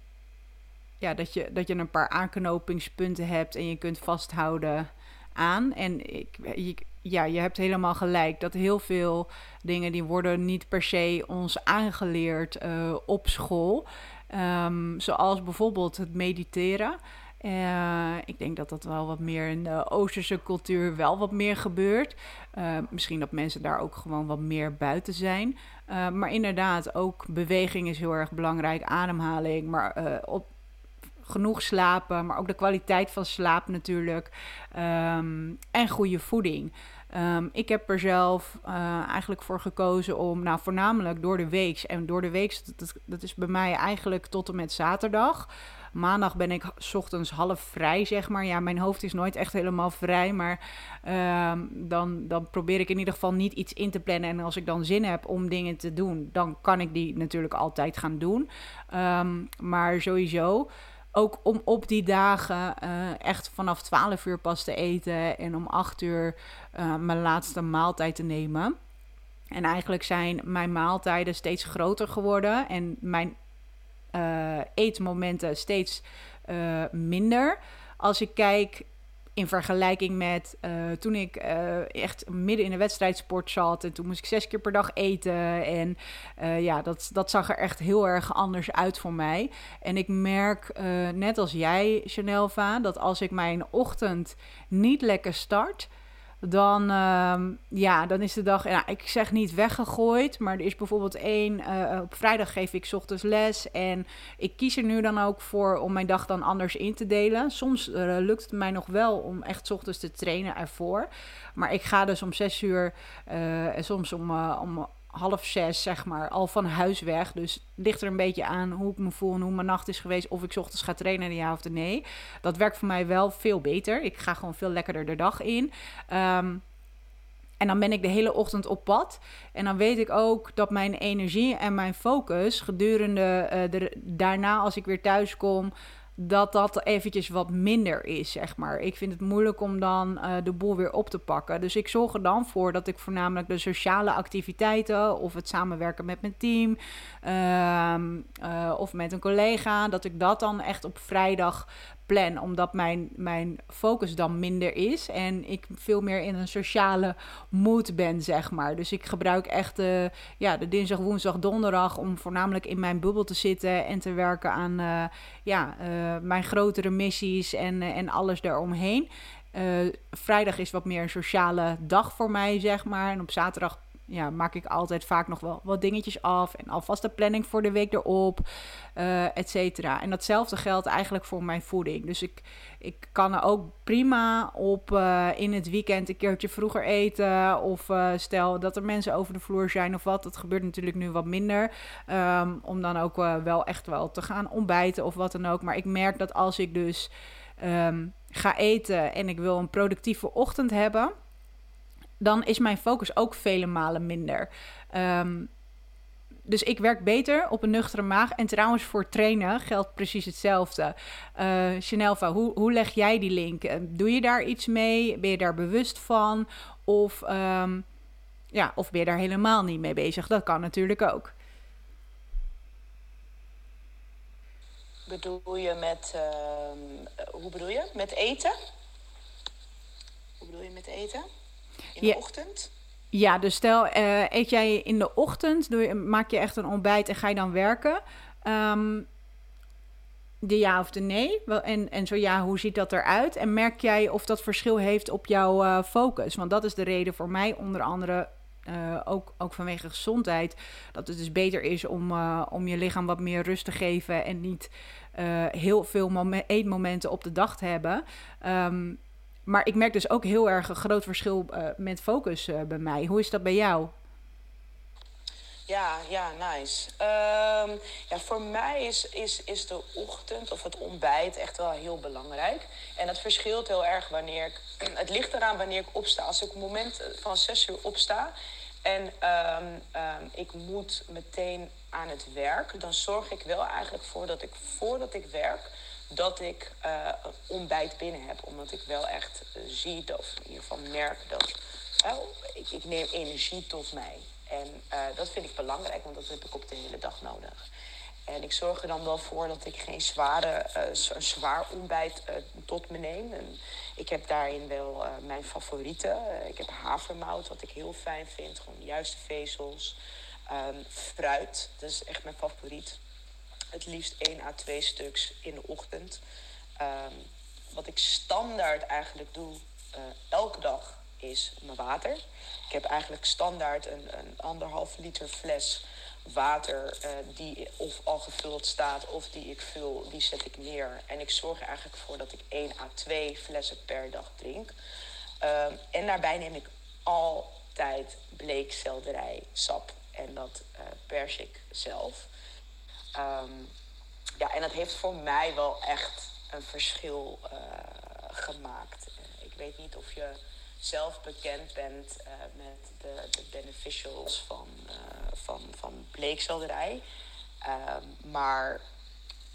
ja, dat, je, dat je een paar aanknopingspunten hebt en je kunt vasthouden aan. En ik, je, ja, je hebt helemaal gelijk dat heel veel dingen die worden niet per se ons aangeleerd uh, op school. Um, zoals bijvoorbeeld het mediteren. Uh, ik denk dat dat wel wat meer in de Oosterse cultuur wel wat meer gebeurt. Uh, misschien dat mensen daar ook gewoon wat meer buiten zijn. Uh, maar inderdaad, ook beweging is heel erg belangrijk, ademhaling. Maar op, genoeg slapen, maar ook de kwaliteit van slaap natuurlijk. Ehm, en goede voeding. Ehm, ik heb er zelf eigenlijk voor gekozen om, nou voornamelijk door de week. En door de week, dat is bij mij eigenlijk tot en met zaterdag. Maandag ben ik s ochtends half vrij, zeg maar. Ja, mijn hoofd is nooit echt helemaal vrij. Maar ehm, dan, dan probeer ik in ieder geval niet iets in te plannen. En als ik dan zin heb om dingen te doen, dan kan ik die natuurlijk altijd gaan doen. Ehm, maar sowieso ook om op die dagen uh, echt vanaf 12 uur pas te eten en om 8 uur uh, mijn laatste maaltijd te nemen. En eigenlijk zijn mijn maaltijden steeds groter geworden en mijn uh, eetmomenten steeds minder. Als ik kijk in vergelijking met uh, toen ik echt midden in de wedstrijdsport zat. En toen moest ik zes keer per dag eten. En ja, dat, dat zag er echt heel erg anders uit voor mij. En ik merk, net als jij, Chanelva, dat als ik mijn ochtend niet lekker start dan, uh, ja, dan is de dag, ik zeg niet weggegooid, maar er is bijvoorbeeld één, uh, op vrijdag geef ik ochtends les en ik kies er nu dan ook voor om mijn dag dan anders in te delen. Soms uh, lukt het mij nog wel om echt ochtends te trainen ervoor, maar ik ga dus om zes uur eh, en soms om, om half zes, zeg maar, al van huis weg. Dus ligt er een beetje aan hoe ik me voel en hoe mijn nacht is geweest. Of ik ochtends ga trainen, ja of nee. Dat werkt voor mij wel veel beter. Ik ga gewoon veel lekkerder de dag in. Um, en dan ben ik de hele ochtend op pad. En dan weet ik ook dat mijn energie en mijn focus gedurende de, daarna, als ik weer thuis kom, dat dat eventjes wat minder is, zeg maar. Ik vind het moeilijk om dan uh, de boel weer op te pakken. Dus ik zorg er dan voor dat ik voornamelijk de sociale activiteiten... of het samenwerken met mijn team uh, uh, of met een collega... dat ik dat dan echt op vrijdag plan, omdat mijn, mijn focus dan minder is en ik veel meer in een sociale mood ben, zeg maar. Dus ik gebruik echt de, ja, de dinsdag, woensdag, donderdag om voornamelijk in mijn bubbel te zitten en te werken aan uh, ja, uh, mijn grotere missies en, uh, en alles daaromheen. vrijdag is wat meer een sociale dag voor mij, zeg maar. En op zaterdag ja, maak ik altijd vaak nog wel wat dingetjes af. En alvast de planning voor de week erop, uh, et cetera. En datzelfde geldt eigenlijk voor mijn voeding. Dus ik, ik kan er ook prima op uh, in het weekend een keertje vroeger eten. Of uh, stel dat er mensen over de vloer zijn of wat. Dat gebeurt natuurlijk nu wat minder. Um, om dan ook wel echt wel te gaan ontbijten of wat dan ook. Maar ik merk dat als ik dus um, ga eten en ik wil een productieve ochtend hebben dan is mijn focus ook vele malen minder. Um, dus ik werk beter op een nuchtere maag. En trouwens, voor trainen geldt precies hetzelfde. Uh, hoe, hoe leg jij die link? Eh, doe je daar iets mee? Ben je daar bewust van? Of, um, ja, of ben je daar helemaal niet mee bezig? Dat kan natuurlijk ook. Bedoel je met, hoe bedoel je? Met eten? Hoe bedoel je met eten? In de ja. ochtend? Ja, dus stel, uh, eet jij in de ochtend, doe je, maak je echt een ontbijt en ga je dan werken? Um, de ja of de nee? En, en zo ja, hoe ziet dat eruit? En merk jij of dat verschil heeft op jouw uh, focus? Want dat is de reden voor mij, onder andere uh, ook, ook vanwege gezondheid, dat het dus beter is om, uh, om je lichaam wat meer rust te geven en niet heel veel moment, eetmomenten op de dag te hebben. Um, maar ik merk dus ook heel erg een groot verschil uh, met focus uh, bij mij. Hoe is dat bij jou? Ja, ja, nice. Um, ja, voor mij is, is, is de ochtend of het ontbijt echt wel heel belangrijk. En dat verschilt heel erg wanneer ik... [CLEARS THROAT] Het ligt eraan wanneer ik opsta. Als ik op het moment van zes uur opsta... en um, um, ik moet meteen aan het werk... dan zorg ik wel eigenlijk voor dat ik voordat ik werk dat ik uh, ontbijt binnen heb. Omdat ik wel echt uh, zie, of in ieder geval merk dat uh, ik, ik, neem energie tot mij. En dat vind ik belangrijk, want dat heb ik op de hele dag nodig. En ik zorg er dan wel voor dat ik geen zware, een zwaar ontbijt tot me neem. En ik heb daarin wel mijn favorieten. ik heb havermout, wat ik heel fijn vind. Gewoon de juiste vezels. Um, fruit, dat is echt mijn favoriet het liefst 1 à 2 stuks in de ochtend. Um, wat ik standaard eigenlijk doe, uh, elke dag, is mijn water. Ik heb eigenlijk standaard een, een anderhalf liter fles water uh, die of al gevuld staat of die ik vul, die zet ik neer. En ik zorg eigenlijk voor dat ik 1 à 2 flessen per dag drink. Uh, en daarbij neem ik altijd bleekselderijsap. En dat uh, pers ik zelf. Um, ja, en dat heeft voor mij wel echt een verschil uh, gemaakt. ik weet niet of je zelf bekend bent uh, met de, de, beneficials van, uh, van, van bleekselderij. Uh, maar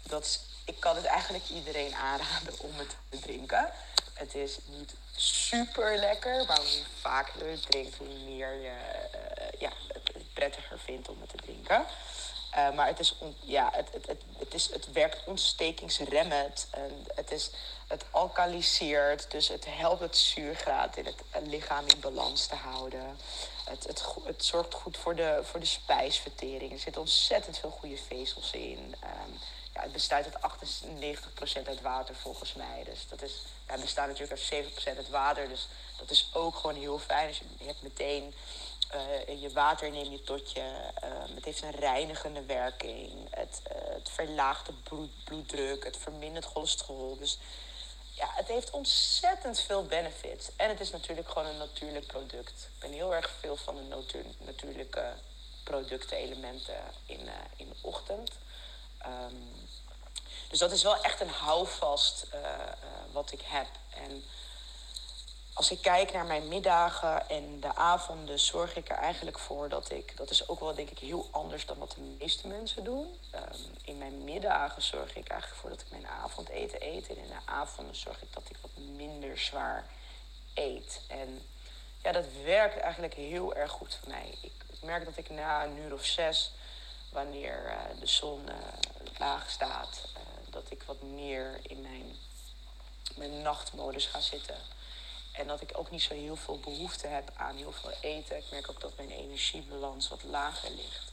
dat ik kan het eigenlijk iedereen aanraden om het te drinken. Het is niet super lekker, maar hoe vaker je het drinkt, hoe meer je eh, ja, het prettiger vindt om het te drinken. Uh, maar het, is ja, het, het, het, het, is, het werkt ontstekingsremmend. En het, is, het alkaliseert, dus het helpt het zuurgraad in het lichaam in balans te houden. Het, het, het zorgt goed voor de, voor de spijsvertering. Er zitten ontzettend veel goede vezels in. Um, ja, het bestaat uit 98% uit water volgens mij. Dus dat is, ja, het bestaat natuurlijk uit 7% uit water. Dus dat is ook gewoon heel fijn. Dus je hebt meteen uh, je water neem je tot je. Uh, het heeft een reinigende werking. Het, uh, het verlaagt de bloed, bloeddruk. Het vermindert cholesterol. Dus ja, het heeft ontzettend veel benefits. En het is natuurlijk gewoon een natuurlijk product. Ik ben heel erg veel van de natuur, natuurlijke producten, elementen in, in de ochtend. Um, dus dat is wel echt een houvast wat ik heb. En als ik kijk naar mijn middagen en de avonden, zorg ik er eigenlijk voor dat ik, dat is ook wel denk ik heel anders dan wat de meeste mensen doen. Um, in mijn middagen zorg ik eigenlijk voor dat ik mijn avondeten eet. En in de avonden zorg ik dat ik wat minder zwaar eet. En ja, dat werkt eigenlijk heel erg goed voor mij. Ik, merk dat ik na een uur of zes, wanneer uh, de zon uh, laag staat, uh, dat ik wat meer in mijn, mijn nachtmodus ga zitten. En dat ik ook niet zo heel veel behoefte heb aan heel veel eten. Ik merk ook dat mijn energiebalans wat lager ligt.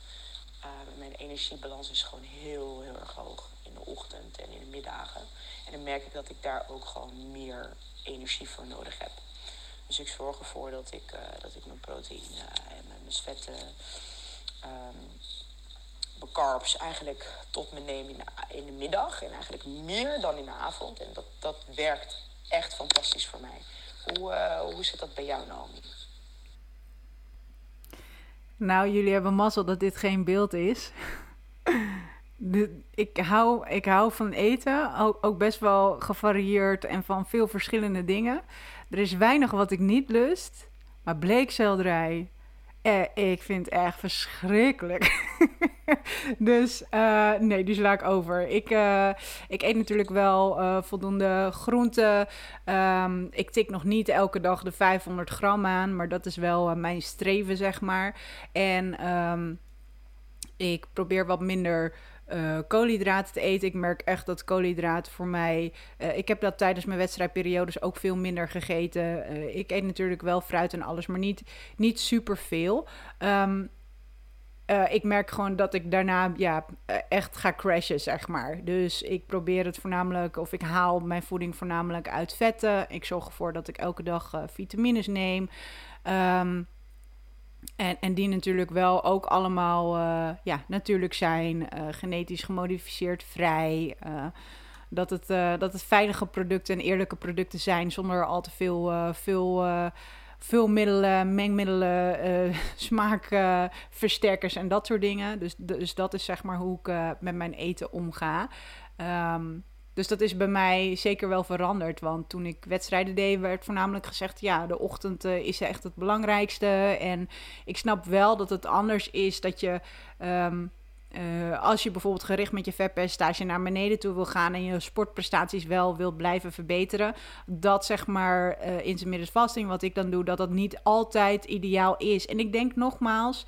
Uh, mijn energiebalans is gewoon heel, heel erg hoog in de ochtend en in de middagen. En dan merk ik dat ik daar ook gewoon meer energie voor nodig heb. Dus ik zorg ervoor dat ik, uh, dat ik mijn proteïne en mijn vetten, um, mijn carbs eigenlijk tot me neem in de, in de middag. En eigenlijk meer dan in de avond. En dat, dat werkt echt fantastisch voor mij. Hoe, uh, hoe zit dat bij jou, Naomi? Nou, jullie hebben mazzel dat dit geen beeld is. [LAUGHS] ik, hou, ik hou van eten, ook, ook best wel gevarieerd en van veel verschillende dingen. Er is weinig wat ik niet lust, maar bleekselderij, eh, ik vind het echt verschrikkelijk. [LAUGHS] dus uh, nee, die sla ik over. Ik, uh, ik eet natuurlijk wel uh, voldoende groenten. Um, ik tik nog niet elke dag de 500 gram aan, maar dat is wel mijn streven, zeg maar. En um, ik probeer wat minder uh, koolhydraten te eten. Ik merk echt dat koolhydraten voor mij. Uh, ik heb dat tijdens mijn wedstrijdperiodes ook veel minder gegeten. Uh, ik eet natuurlijk wel fruit en alles, maar niet, niet super veel. Um, ik merk gewoon dat ik daarna ja, echt ga crashen, zeg maar. Dus ik probeer het voornamelijk, of ik haal mijn voeding voornamelijk uit vetten. Ik zorg ervoor dat ik elke dag vitamines neem. Um, en, en die natuurlijk wel ook allemaal uh, ja, natuurlijk zijn, uh, genetisch gemodificeerd, vrij. Uh, dat, het, dat het veilige producten en eerlijke producten zijn zonder al te veel, veel, veel middelen, mengmiddelen, [LAUGHS] smaakversterkers en dat soort dingen. Dus, dus dat is zeg maar hoe ik met mijn eten omga. Um, dus dat is bij mij zeker wel veranderd. Want toen ik wedstrijden deed, werd voornamelijk gezegd: ja, de ochtend uh, is echt het belangrijkste. En ik snap wel dat het anders is dat je. Um, uh, als je bijvoorbeeld gericht met je vetpercentage naar beneden toe wil gaan en je sportprestaties wel wilt blijven verbeteren, dat zeg maar uh, intermittent fasting, wat ik dan doe, dat dat niet altijd ideaal is. En ik denk nogmaals,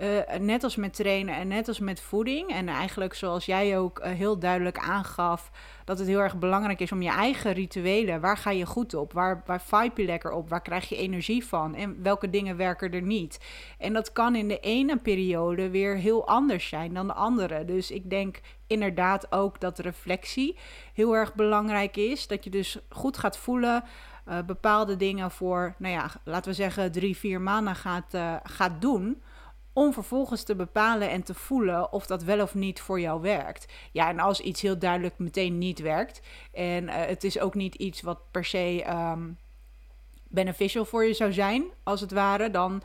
uh, net als met trainen en net als met voeding, en eigenlijk zoals jij ook uh, heel duidelijk aangaf, dat het heel erg belangrijk is om je eigen rituelen, waar ga je goed op, waar, waar vibe je lekker op, waar krijg je energie van en welke dingen werken er niet. En dat kan in de ene periode weer heel anders zijn dan de andere. Dus ik denk inderdaad ook dat reflectie heel erg belangrijk is, dat je dus goed gaat voelen. Uh, bepaalde dingen voor, nou ja, laten we zeggen, drie, vier maanden gaat, gaat doen om vervolgens te bepalen en te voelen of dat wel of niet voor jou werkt. Ja, en als iets heel duidelijk meteen niet werkt en eh, het is ook niet iets wat per se ehm, beneficial voor je zou zijn, als het ware, dan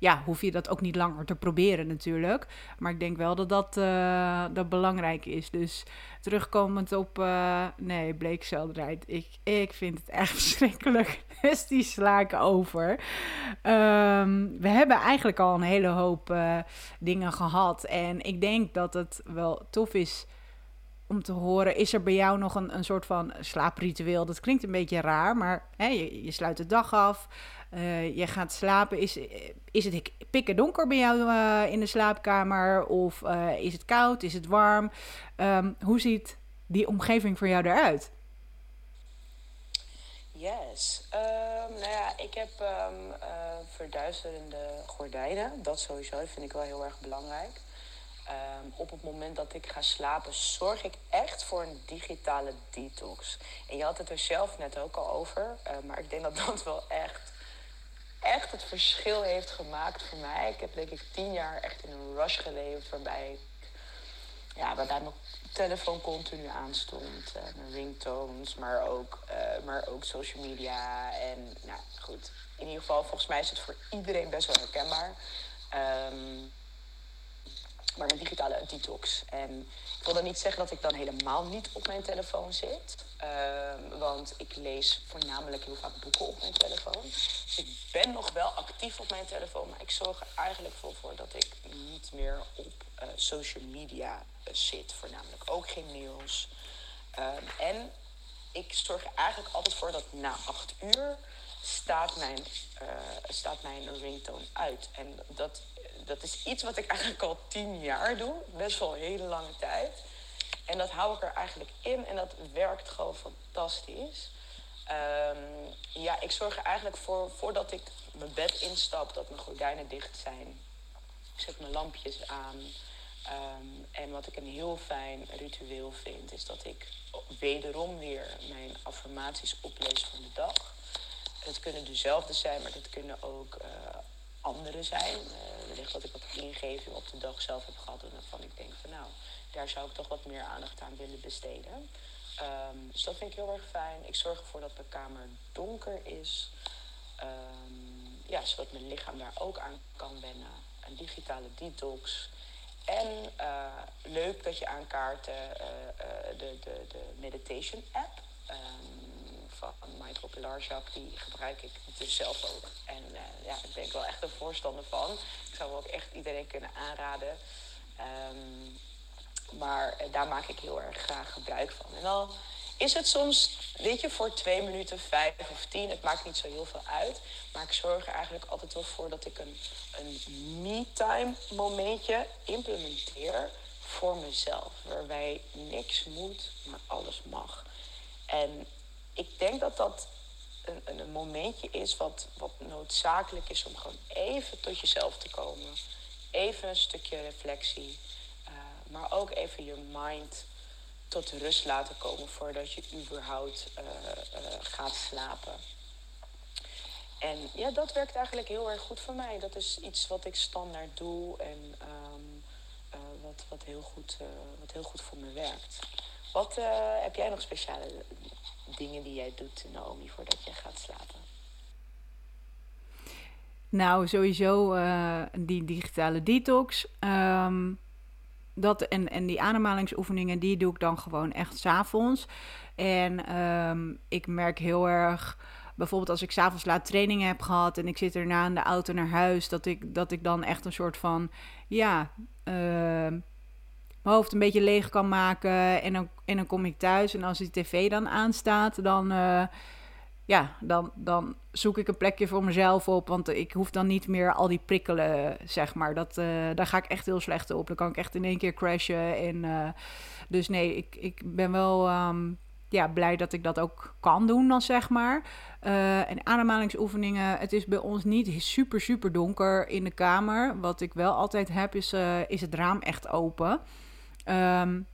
ja, hoef je dat ook niet langer te proberen natuurlijk. Maar ik denk wel dat dat, uh, dat belangrijk is. Dus terugkomend op, uh, nee, bleekselderheid. Ik, ik vind het echt [LAUGHS] verschrikkelijk. Dus die sla ik over. Um, we hebben eigenlijk al een hele hoop uh, dingen gehad. En ik denk dat het wel tof is om te horen, is er bij jou nog een, een soort van slaapritueel? Dat klinkt een beetje raar, maar hè, je, je sluit de dag af. Uh, je gaat slapen. Is, is het pikken donker bij jou uh, in de slaapkamer? Of uh, is het koud? Is het warm? Um, hoe ziet die omgeving voor jou eruit? Yes. Um, nou ja, ik heb um, verduisterende gordijnen. Dat sowieso dat vind ik wel heel erg belangrijk. Um, op het moment dat ik ga slapen, zorg ik echt voor een digitale detox. En je had het er zelf net ook al over, uh, maar ik denk dat dat wel echt echt het verschil heeft gemaakt voor mij. Ik heb denk ik tien jaar echt in een rush geleefd waarbij ik, ja, waarbij mijn telefoon continu aanstond. Uh, mijn ringtones, maar ook, uh, maar ook social media. En nou goed, in ieder geval, volgens mij is het voor iedereen best wel herkenbaar. Um, maar een digitale detox. En ik wil dan niet zeggen dat ik dan helemaal niet op mijn telefoon zit. Uh, want ik lees voornamelijk heel vaak boeken op mijn telefoon. Dus ik ben nog wel actief op mijn telefoon. Maar ik zorg er eigenlijk voor dat ik niet meer op uh, social media uh, zit. Voornamelijk ook geen nieuws. Ehm, en ik zorg er eigenlijk altijd voor dat na acht uur staat mijn, uh, staat mijn ringtone uit. En dat dat is iets wat ik eigenlijk al tien jaar doe. Best wel een hele lange tijd. En dat hou ik er eigenlijk in en dat werkt gewoon fantastisch. Um, ja, ik zorg er eigenlijk voor, voordat ik mijn bed instap, dat mijn gordijnen dicht zijn. Ik zet mijn lampjes aan. Um, en wat ik een heel fijn ritueel vind, is dat ik wederom weer mijn affirmaties oplees van de dag. Het kunnen dezelfde zijn, maar het kunnen ook uh, andere zijn. Uh, wellicht dat ik wat ingeving op de dag zelf heb gehad. En waarvan ik denk van nou, daar zou ik toch wat meer aandacht aan willen besteden. Um, dus dat vind ik heel erg fijn. Ik zorg ervoor dat mijn kamer donker is. Um, ja, zodat mijn lichaam daar ook aan kan wennen. Een digitale detox. En uh, leuk dat je aankaart uh, de, de, de meditation app. Um, van Michael Pilarchak, die gebruik ik dus zelf ook. En uh, ja, ik ben wel echt een voorstander van. Ik zou ook echt iedereen kunnen aanraden. Um, maar uh, daar maak ik heel erg graag gebruik van. En dan is het soms, weet je, voor twee minuten, vijf of tien, het maakt niet zo heel veel uit. Maar ik zorg er eigenlijk altijd wel voor dat ik een, een me-time momentje implementeer voor mezelf. Waarbij niks moet, maar alles mag. En ik denk dat dat een, een, momentje is wat, wat noodzakelijk is om gewoon even tot jezelf te komen. Even een stukje reflectie. Uh, maar ook even je mind tot rust laten komen voordat je überhaupt uh, uh, gaat slapen. En ja, dat werkt eigenlijk heel erg goed voor mij. Dat is iets wat ik standaard doe en um, wat, wat, heel goed, wat heel goed voor me werkt. Wat heb jij nog speciale dingen die jij doet, Naomi, voordat je gaat slapen? Nou, sowieso uh, die digitale detox. Um, dat en, en die ademhalingsoefeningen, die doe ik dan gewoon echt s'avonds. En um, ik merk heel erg, bijvoorbeeld als ik s'avonds laat trainingen heb gehad en ik zit erna in de auto naar huis, dat ik, dat ik dan echt een soort van, ja, uh, mijn hoofd een beetje leeg kan maken. En dan, en dan kom ik thuis en als die tv dan aanstaat, dan, uh, ja, dan, dan zoek ik een plekje voor mezelf op. Want ik hoef dan niet meer al die prikkelen, zeg maar. Dat, uh, daar ga ik echt heel slecht op. Dan kan ik echt in één keer crashen. En, uh, dus nee, ik, ik ben wel um, ja, blij dat ik dat ook kan doen dan, zeg maar. En ademhalingsoefeningen, het is bij ons niet super, super donker in de kamer. Wat ik wel altijd heb, is, is het raam echt open. Um,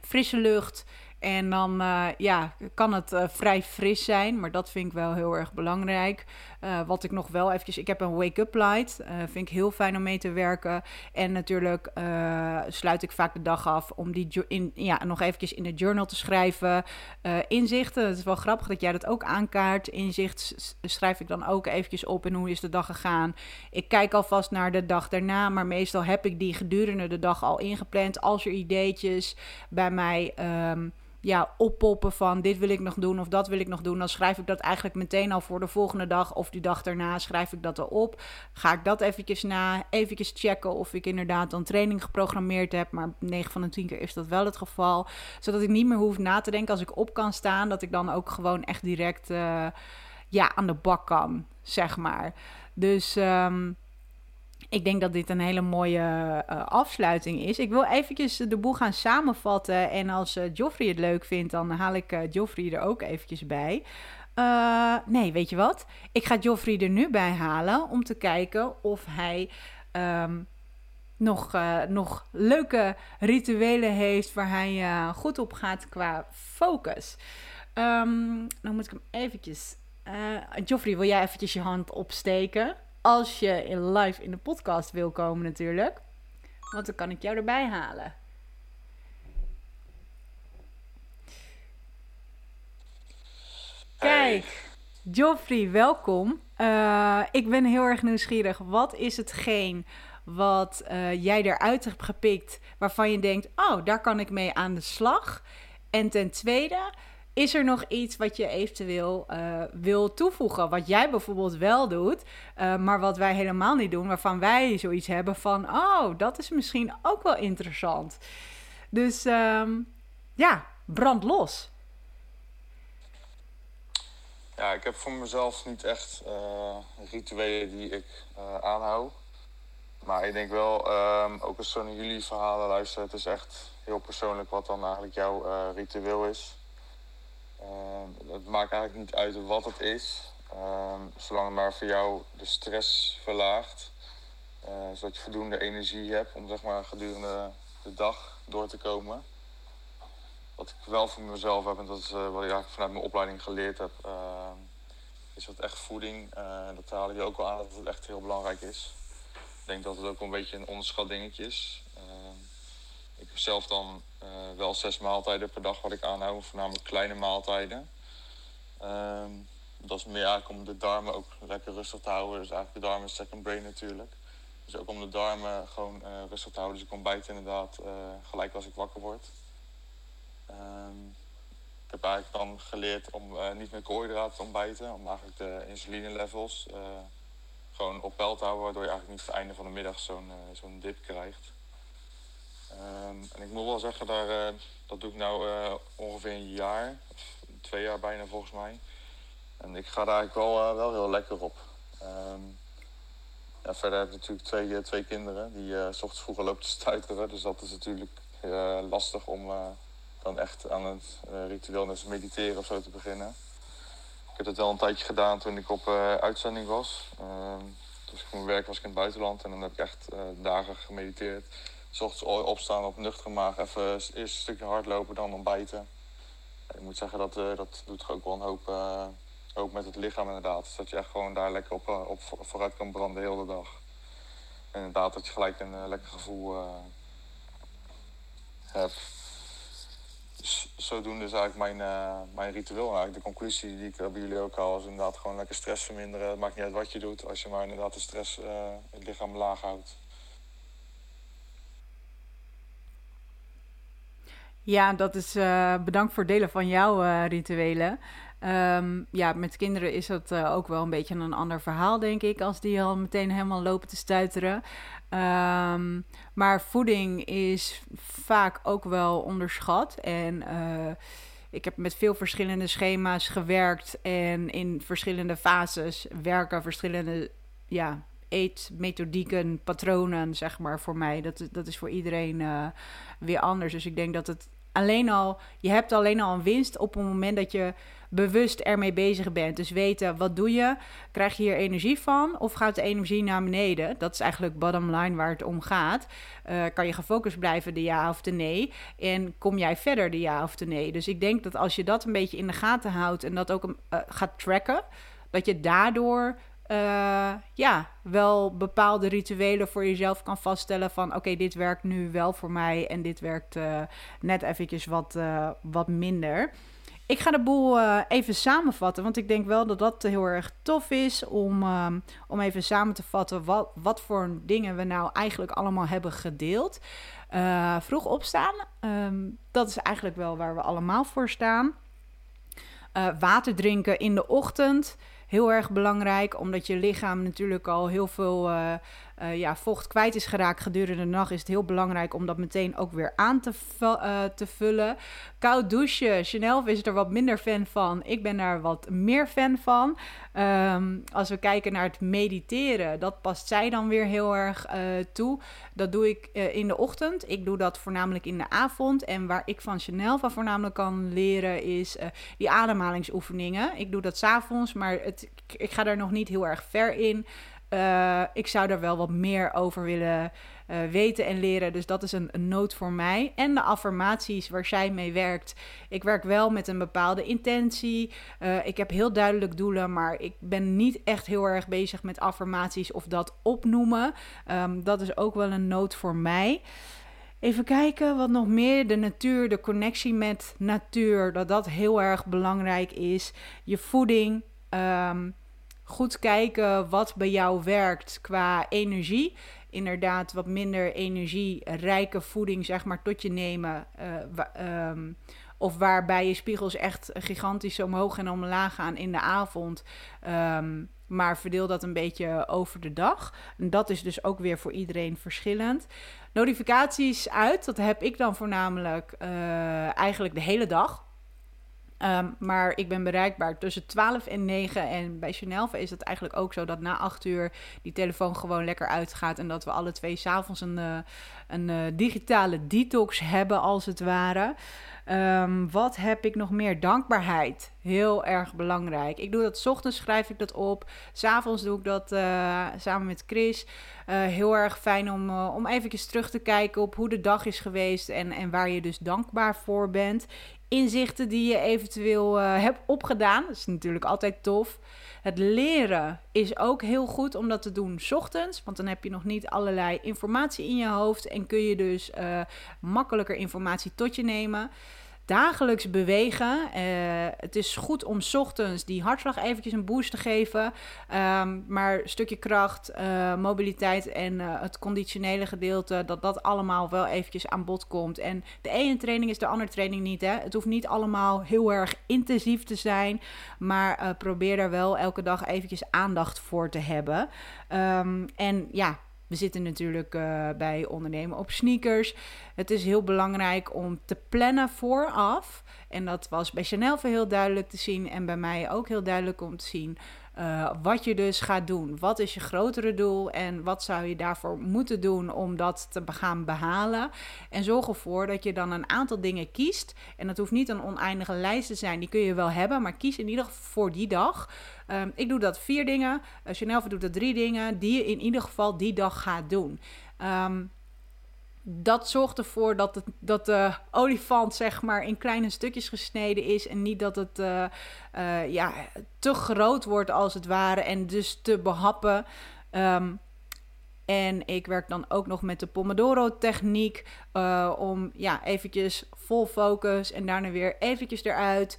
frisse lucht. En dan uh, ja, kan het uh, vrij fris zijn, maar dat vind ik wel heel erg belangrijk. Uh, wat ik nog wel eventjes... Ik heb een wake-up light. Uh, vind ik heel fijn om mee te werken. En natuurlijk uh, sluit ik vaak de dag af om die in, ja, nog eventjes in de journal te schrijven. inzichten. Het is wel grappig dat jij dat ook aankaart. Inzicht schrijf ik dan ook eventjes op. En hoe is de dag gegaan? Ik kijk alvast naar de dag daarna. Maar meestal heb ik die gedurende de dag al ingepland. Als er ideetjes bij mij... Um, ja, oppoppen van dit wil ik nog doen of dat wil ik nog doen, dan schrijf ik dat eigenlijk meteen al voor de volgende dag of die dag daarna schrijf ik dat erop. Ga ik dat eventjes na, eventjes checken of ik inderdaad dan training geprogrammeerd heb, maar 9 van de 10 keer is dat wel het geval. Zodat ik niet meer hoef na te denken als ik op kan staan, dat ik dan ook gewoon echt direct uh, ja, aan de bak kan, zeg maar. Dus um, ik denk dat dit een hele mooie uh, afsluiting is. Ik wil eventjes de boel gaan samenvatten. En als uh, Joffrey het leuk vindt, dan haal ik uh, Joffrey er ook eventjes bij. nee, weet je wat? Ik ga Joffrey er nu bij halen om te kijken of hij um, nog, nog leuke rituelen heeft waar hij goed op gaat qua focus. Um, dan moet ik hem eventjes... Joffrey, wil jij eventjes je hand opsteken? Als je in live in de podcast wil komen natuurlijk. Want dan kan ik jou erbij halen. Kijk, Joffrey, welkom. Uh, ik ben heel erg nieuwsgierig. Wat is hetgeen wat uh, jij eruit hebt gepikt waarvan je denkt: oh, daar kan ik mee aan de slag? En ten tweede, is er nog iets wat je eventueel uh, wil toevoegen? Wat jij bijvoorbeeld wel doet, uh, maar wat wij helemaal niet doen, waarvan wij zoiets hebben van: oh, dat is misschien ook wel interessant. Dus um, ja, brand los. Ja, ik heb voor mezelf niet echt uh, rituelen die ik aanhoud. Maar ik denk wel, um, ook als zo naar jullie verhalen luister, het is echt heel persoonlijk wat dan eigenlijk jouw ritueel is. Uh, het maakt eigenlijk niet uit wat het is, uh, zolang het maar voor jou de stress verlaagt. Uh, zodat je voldoende energie hebt om zeg maar, gedurende de dag door te komen. Wat ik wel voor mezelf heb, en dat is eh, wat ik eigenlijk vanuit mijn opleiding geleerd heb, ehm, is dat echt voeding. Eh, dat haal je ook wel aan dat het echt heel belangrijk is. Ik denk dat het ook een beetje een onderschat dingetje is. Ehm, ik heb zelf dan uh, wel zes maaltijden per dag wat ik aanhoud, voornamelijk kleine maaltijden. Um, dat is meer eigenlijk om de darmen ook lekker rustig te houden. Dus eigenlijk de darmen second brain natuurlijk. Dus ook om de darmen gewoon uh, rustig te houden. Dus ik ontbijt inderdaad uh, gelijk als ik wakker word. Um, ik heb eigenlijk dan geleerd om niet met koolhydraten te ontbijten. Om eigenlijk de insuline levels gewoon op peil te houden. Waardoor je eigenlijk niet het einde van de middag zo'n zo'n dip krijgt. Um, en ik moet wel zeggen, daar, uh, dat doe ik nou uh, ongeveer een jaar, of twee jaar bijna volgens mij. En ik ga daar eigenlijk wel, uh, wel heel lekker op. Ja, verder heb ik natuurlijk twee, twee kinderen die s ochtends vroeger lopen te stuiteren. Dus dat is natuurlijk lastig om dan echt aan het ritueel net mediteren of zo te beginnen. Ik heb dat wel een tijdje gedaan toen ik op uitzending was. Um, dus ik mijn werk was ik in het buitenland en dan heb ik echt dagen gemediteerd. Ochtends opstaan op nuchtere maag, even eerst een stukje hardlopen, dan ontbijten. Ik moet zeggen, dat, uh, dat doet ook wel een hoop, uh, ook met het lichaam inderdaad. Dus dat je echt gewoon daar lekker op, uh, op vooruit kan branden de hele dag. En inderdaad, dat je gelijk een lekker gevoel hebt. Zodoende is eigenlijk mijn, mijn ritueel. En eigenlijk de conclusie die ik bij jullie ook haal, is inderdaad gewoon lekker stress verminderen. Het maakt niet uit wat je doet, als je maar inderdaad de stress, het lichaam laag houdt. Ja, dat is uh, bedankt voor het delen van jouw uh, rituelen. Um, ja, met kinderen is dat uh, ook wel een beetje een ander verhaal, denk ik, als die al meteen helemaal lopen te stuiteren. Um, maar voeding is vaak ook wel onderschat. En ik heb met veel verschillende schema's gewerkt en in verschillende fases werken verschillende ja, eetmethodieken, patronen, zeg maar, voor mij. Dat, dat is voor iedereen uh, weer anders. Dus ik denk dat het alleen al, je hebt alleen al een winst op het moment dat je bewust ermee bezig bent. Dus weten, wat doe je? Krijg je hier energie van? Of gaat de energie naar beneden? Dat is eigenlijk bottom line waar het om gaat. Uh, kan je gefocust blijven, de ja of de nee? En kom jij verder, de ja of de nee? Dus ik denk dat als je dat een beetje in de gaten houdt en dat ook uh, gaat tracken, dat je daardoor ja, wel bepaalde rituelen voor jezelf kan vaststellen van oké, dit werkt nu wel voor mij en dit werkt net eventjes wat, wat minder. Ik ga de boel even samenvatten, want ik denk wel dat dat heel erg tof is om, um, om even samen te vatten wat, wat voor dingen we nou eigenlijk allemaal hebben gedeeld. Vroeg opstaan, um, dat is eigenlijk wel waar we allemaal voor staan. Water drinken in de ochtend, heel erg belangrijk, omdat je lichaam natuurlijk al heel veel uh, ja, vocht kwijt is geraakt gedurende de nacht, is het heel belangrijk om dat meteen ook weer aan te, uh, te vullen. Koud douchen. Chanel is er wat minder fan van. Ik ben daar wat meer fan van. Um, als we kijken naar het mediteren, dat past zij dan weer heel erg uh, toe. Dat doe ik in de ochtend. Ik doe dat voornamelijk in de avond. En waar ik van Chanel van voornamelijk kan leren, is die ademhalingsoefeningen. Ik doe dat s'avonds, maar het, ik ga daar nog niet heel erg ver in. Uh, ik zou daar wel wat meer over willen uh, weten en leren. Dus dat is een, een noot voor mij. En de affirmaties waar zij mee werkt. Ik werk wel met een bepaalde intentie. Uh, ik heb heel duidelijk doelen, maar ik ben niet echt heel erg bezig met affirmaties of dat opnoemen. Um, dat is ook wel een noot voor mij. Even kijken wat nog meer. De natuur, de connectie met natuur. Dat dat heel erg belangrijk is. Je voeding. Um, goed kijken wat bij jou werkt qua energie. Inderdaad, wat minder energierijke voeding, zeg maar, tot je nemen. Uh, of waarbij je spiegels echt gigantisch omhoog en omlaag gaan in de avond. Um, maar verdeel dat een beetje over de dag. En dat is dus ook weer voor iedereen verschillend. Notificaties uit, dat heb ik dan voornamelijk uh, eigenlijk de hele dag. Um, maar ik ben bereikbaar tussen 12 en 9. En bij Chanel is het eigenlijk ook zo dat na 8 uur die telefoon gewoon lekker uitgaat. En dat we alle twee s'avonds een, uh, een uh, digitale detox hebben, als het ware. Um, wat heb ik nog meer? Dankbaarheid. Heel erg belangrijk. Ik doe dat s ochtends, schrijf ik dat op. S'avonds doe ik dat uh, samen met Chris. Heel erg fijn om, uh, om eventjes terug te kijken op hoe de dag is geweest. En, en waar je dus dankbaar voor bent inzichten die je eventueel uh, hebt opgedaan. Dat is natuurlijk altijd tof. Het leren is ook heel goed om dat te doen s ochtends. Want dan heb je nog niet allerlei informatie in je hoofd. En kun je dus uh, makkelijker informatie tot je nemen dagelijks bewegen. Uh, het is goed om ochtends die hartslag eventjes een boost te geven. Um, maar stukje kracht, uh, mobiliteit en uh, het conditionele gedeelte, dat dat allemaal wel eventjes aan bod komt. En de ene training is de andere training niet. Hè? Het hoeft niet allemaal heel erg intensief te zijn. Maar probeer daar wel elke dag eventjes aandacht voor te hebben. Um, en ja, we zitten natuurlijk bij ondernemen op sneakers. Het is heel belangrijk om te plannen vooraf. En dat was bij Chanel heel duidelijk te zien. En bij mij ook heel duidelijk om te zien. Uh, wat je dus gaat doen. Wat is je grotere doel en wat zou je daarvoor moeten doen om dat te gaan behalen? En zorg ervoor dat je dan een aantal dingen kiest. En dat hoeft niet een oneindige lijst te zijn, die kun je wel hebben, maar kies in ieder geval voor die dag. Um, ik doe dat vier dingen. Uh, Chanel doet dat drie dingen die je in ieder geval die dag gaat doen. Um, dat zorgt ervoor dat, het, dat de olifant zeg maar in kleine stukjes gesneden is en niet dat het uh, uh, ja, te groot wordt als het ware en dus te behappen. Um, en ik werk dan ook nog met de Pomodoro-techniek uh, om ja, eventjes vol focus en daarna weer eventjes eruit.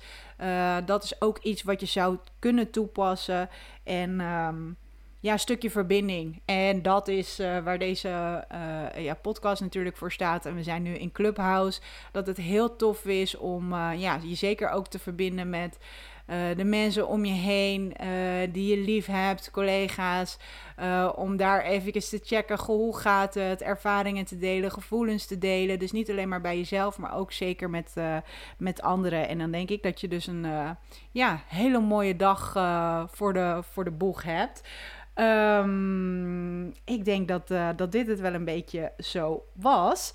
dat is ook iets wat je zou kunnen toepassen. En um, ja, stukje verbinding. En dat is uh, waar deze uh, ja, podcast natuurlijk voor staat. En we zijn nu in Clubhouse. Dat het heel tof is om uh, ja, je zeker ook te verbinden met de mensen om je heen die je lief hebt, collega's. om daar even te checken hoe gaat het, ervaringen te delen, gevoelens te delen. Dus niet alleen maar bij jezelf, maar ook zeker met, met anderen. En dan denk ik dat je dus een ja, hele mooie dag voor, de, voor de boeg hebt. Um, ik denk dat, uh, dat dit het wel een beetje zo was.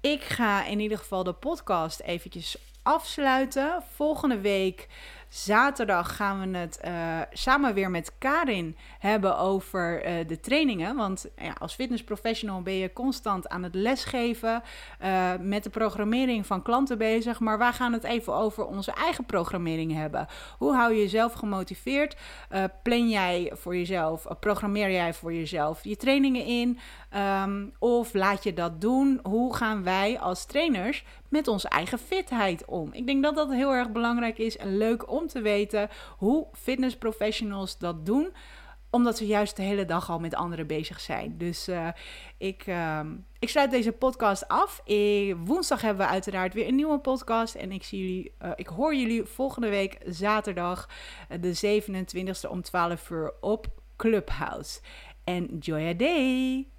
Ik ga in ieder geval de podcast eventjes afsluiten. Volgende week Zaterdag gaan we het uh, samen weer met Karin hebben over uh, de trainingen. Want ja, als fitnessprofessional ben je constant aan het lesgeven, uh, met de programmering van klanten bezig. Maar wij gaan het even over onze eigen programmering hebben. Hoe hou je jezelf gemotiveerd? plan jij voor jezelf, programmeer jij voor jezelf je trainingen in? Um, of laat je dat doen? Hoe gaan wij als trainers met onze eigen fitheid om? Ik denk dat dat heel erg belangrijk is en leuk om te weten hoe fitnessprofessionals dat doen omdat ze juist de hele dag al met anderen bezig zijn. Dus uh, ik, uh, ik sluit deze podcast af. Woensdag hebben we uiteraard weer een nieuwe podcast. En ik, zie jullie, uh, ik hoor jullie volgende week zaterdag, de 27e om 12 uur op Clubhouse. Enjoy a day!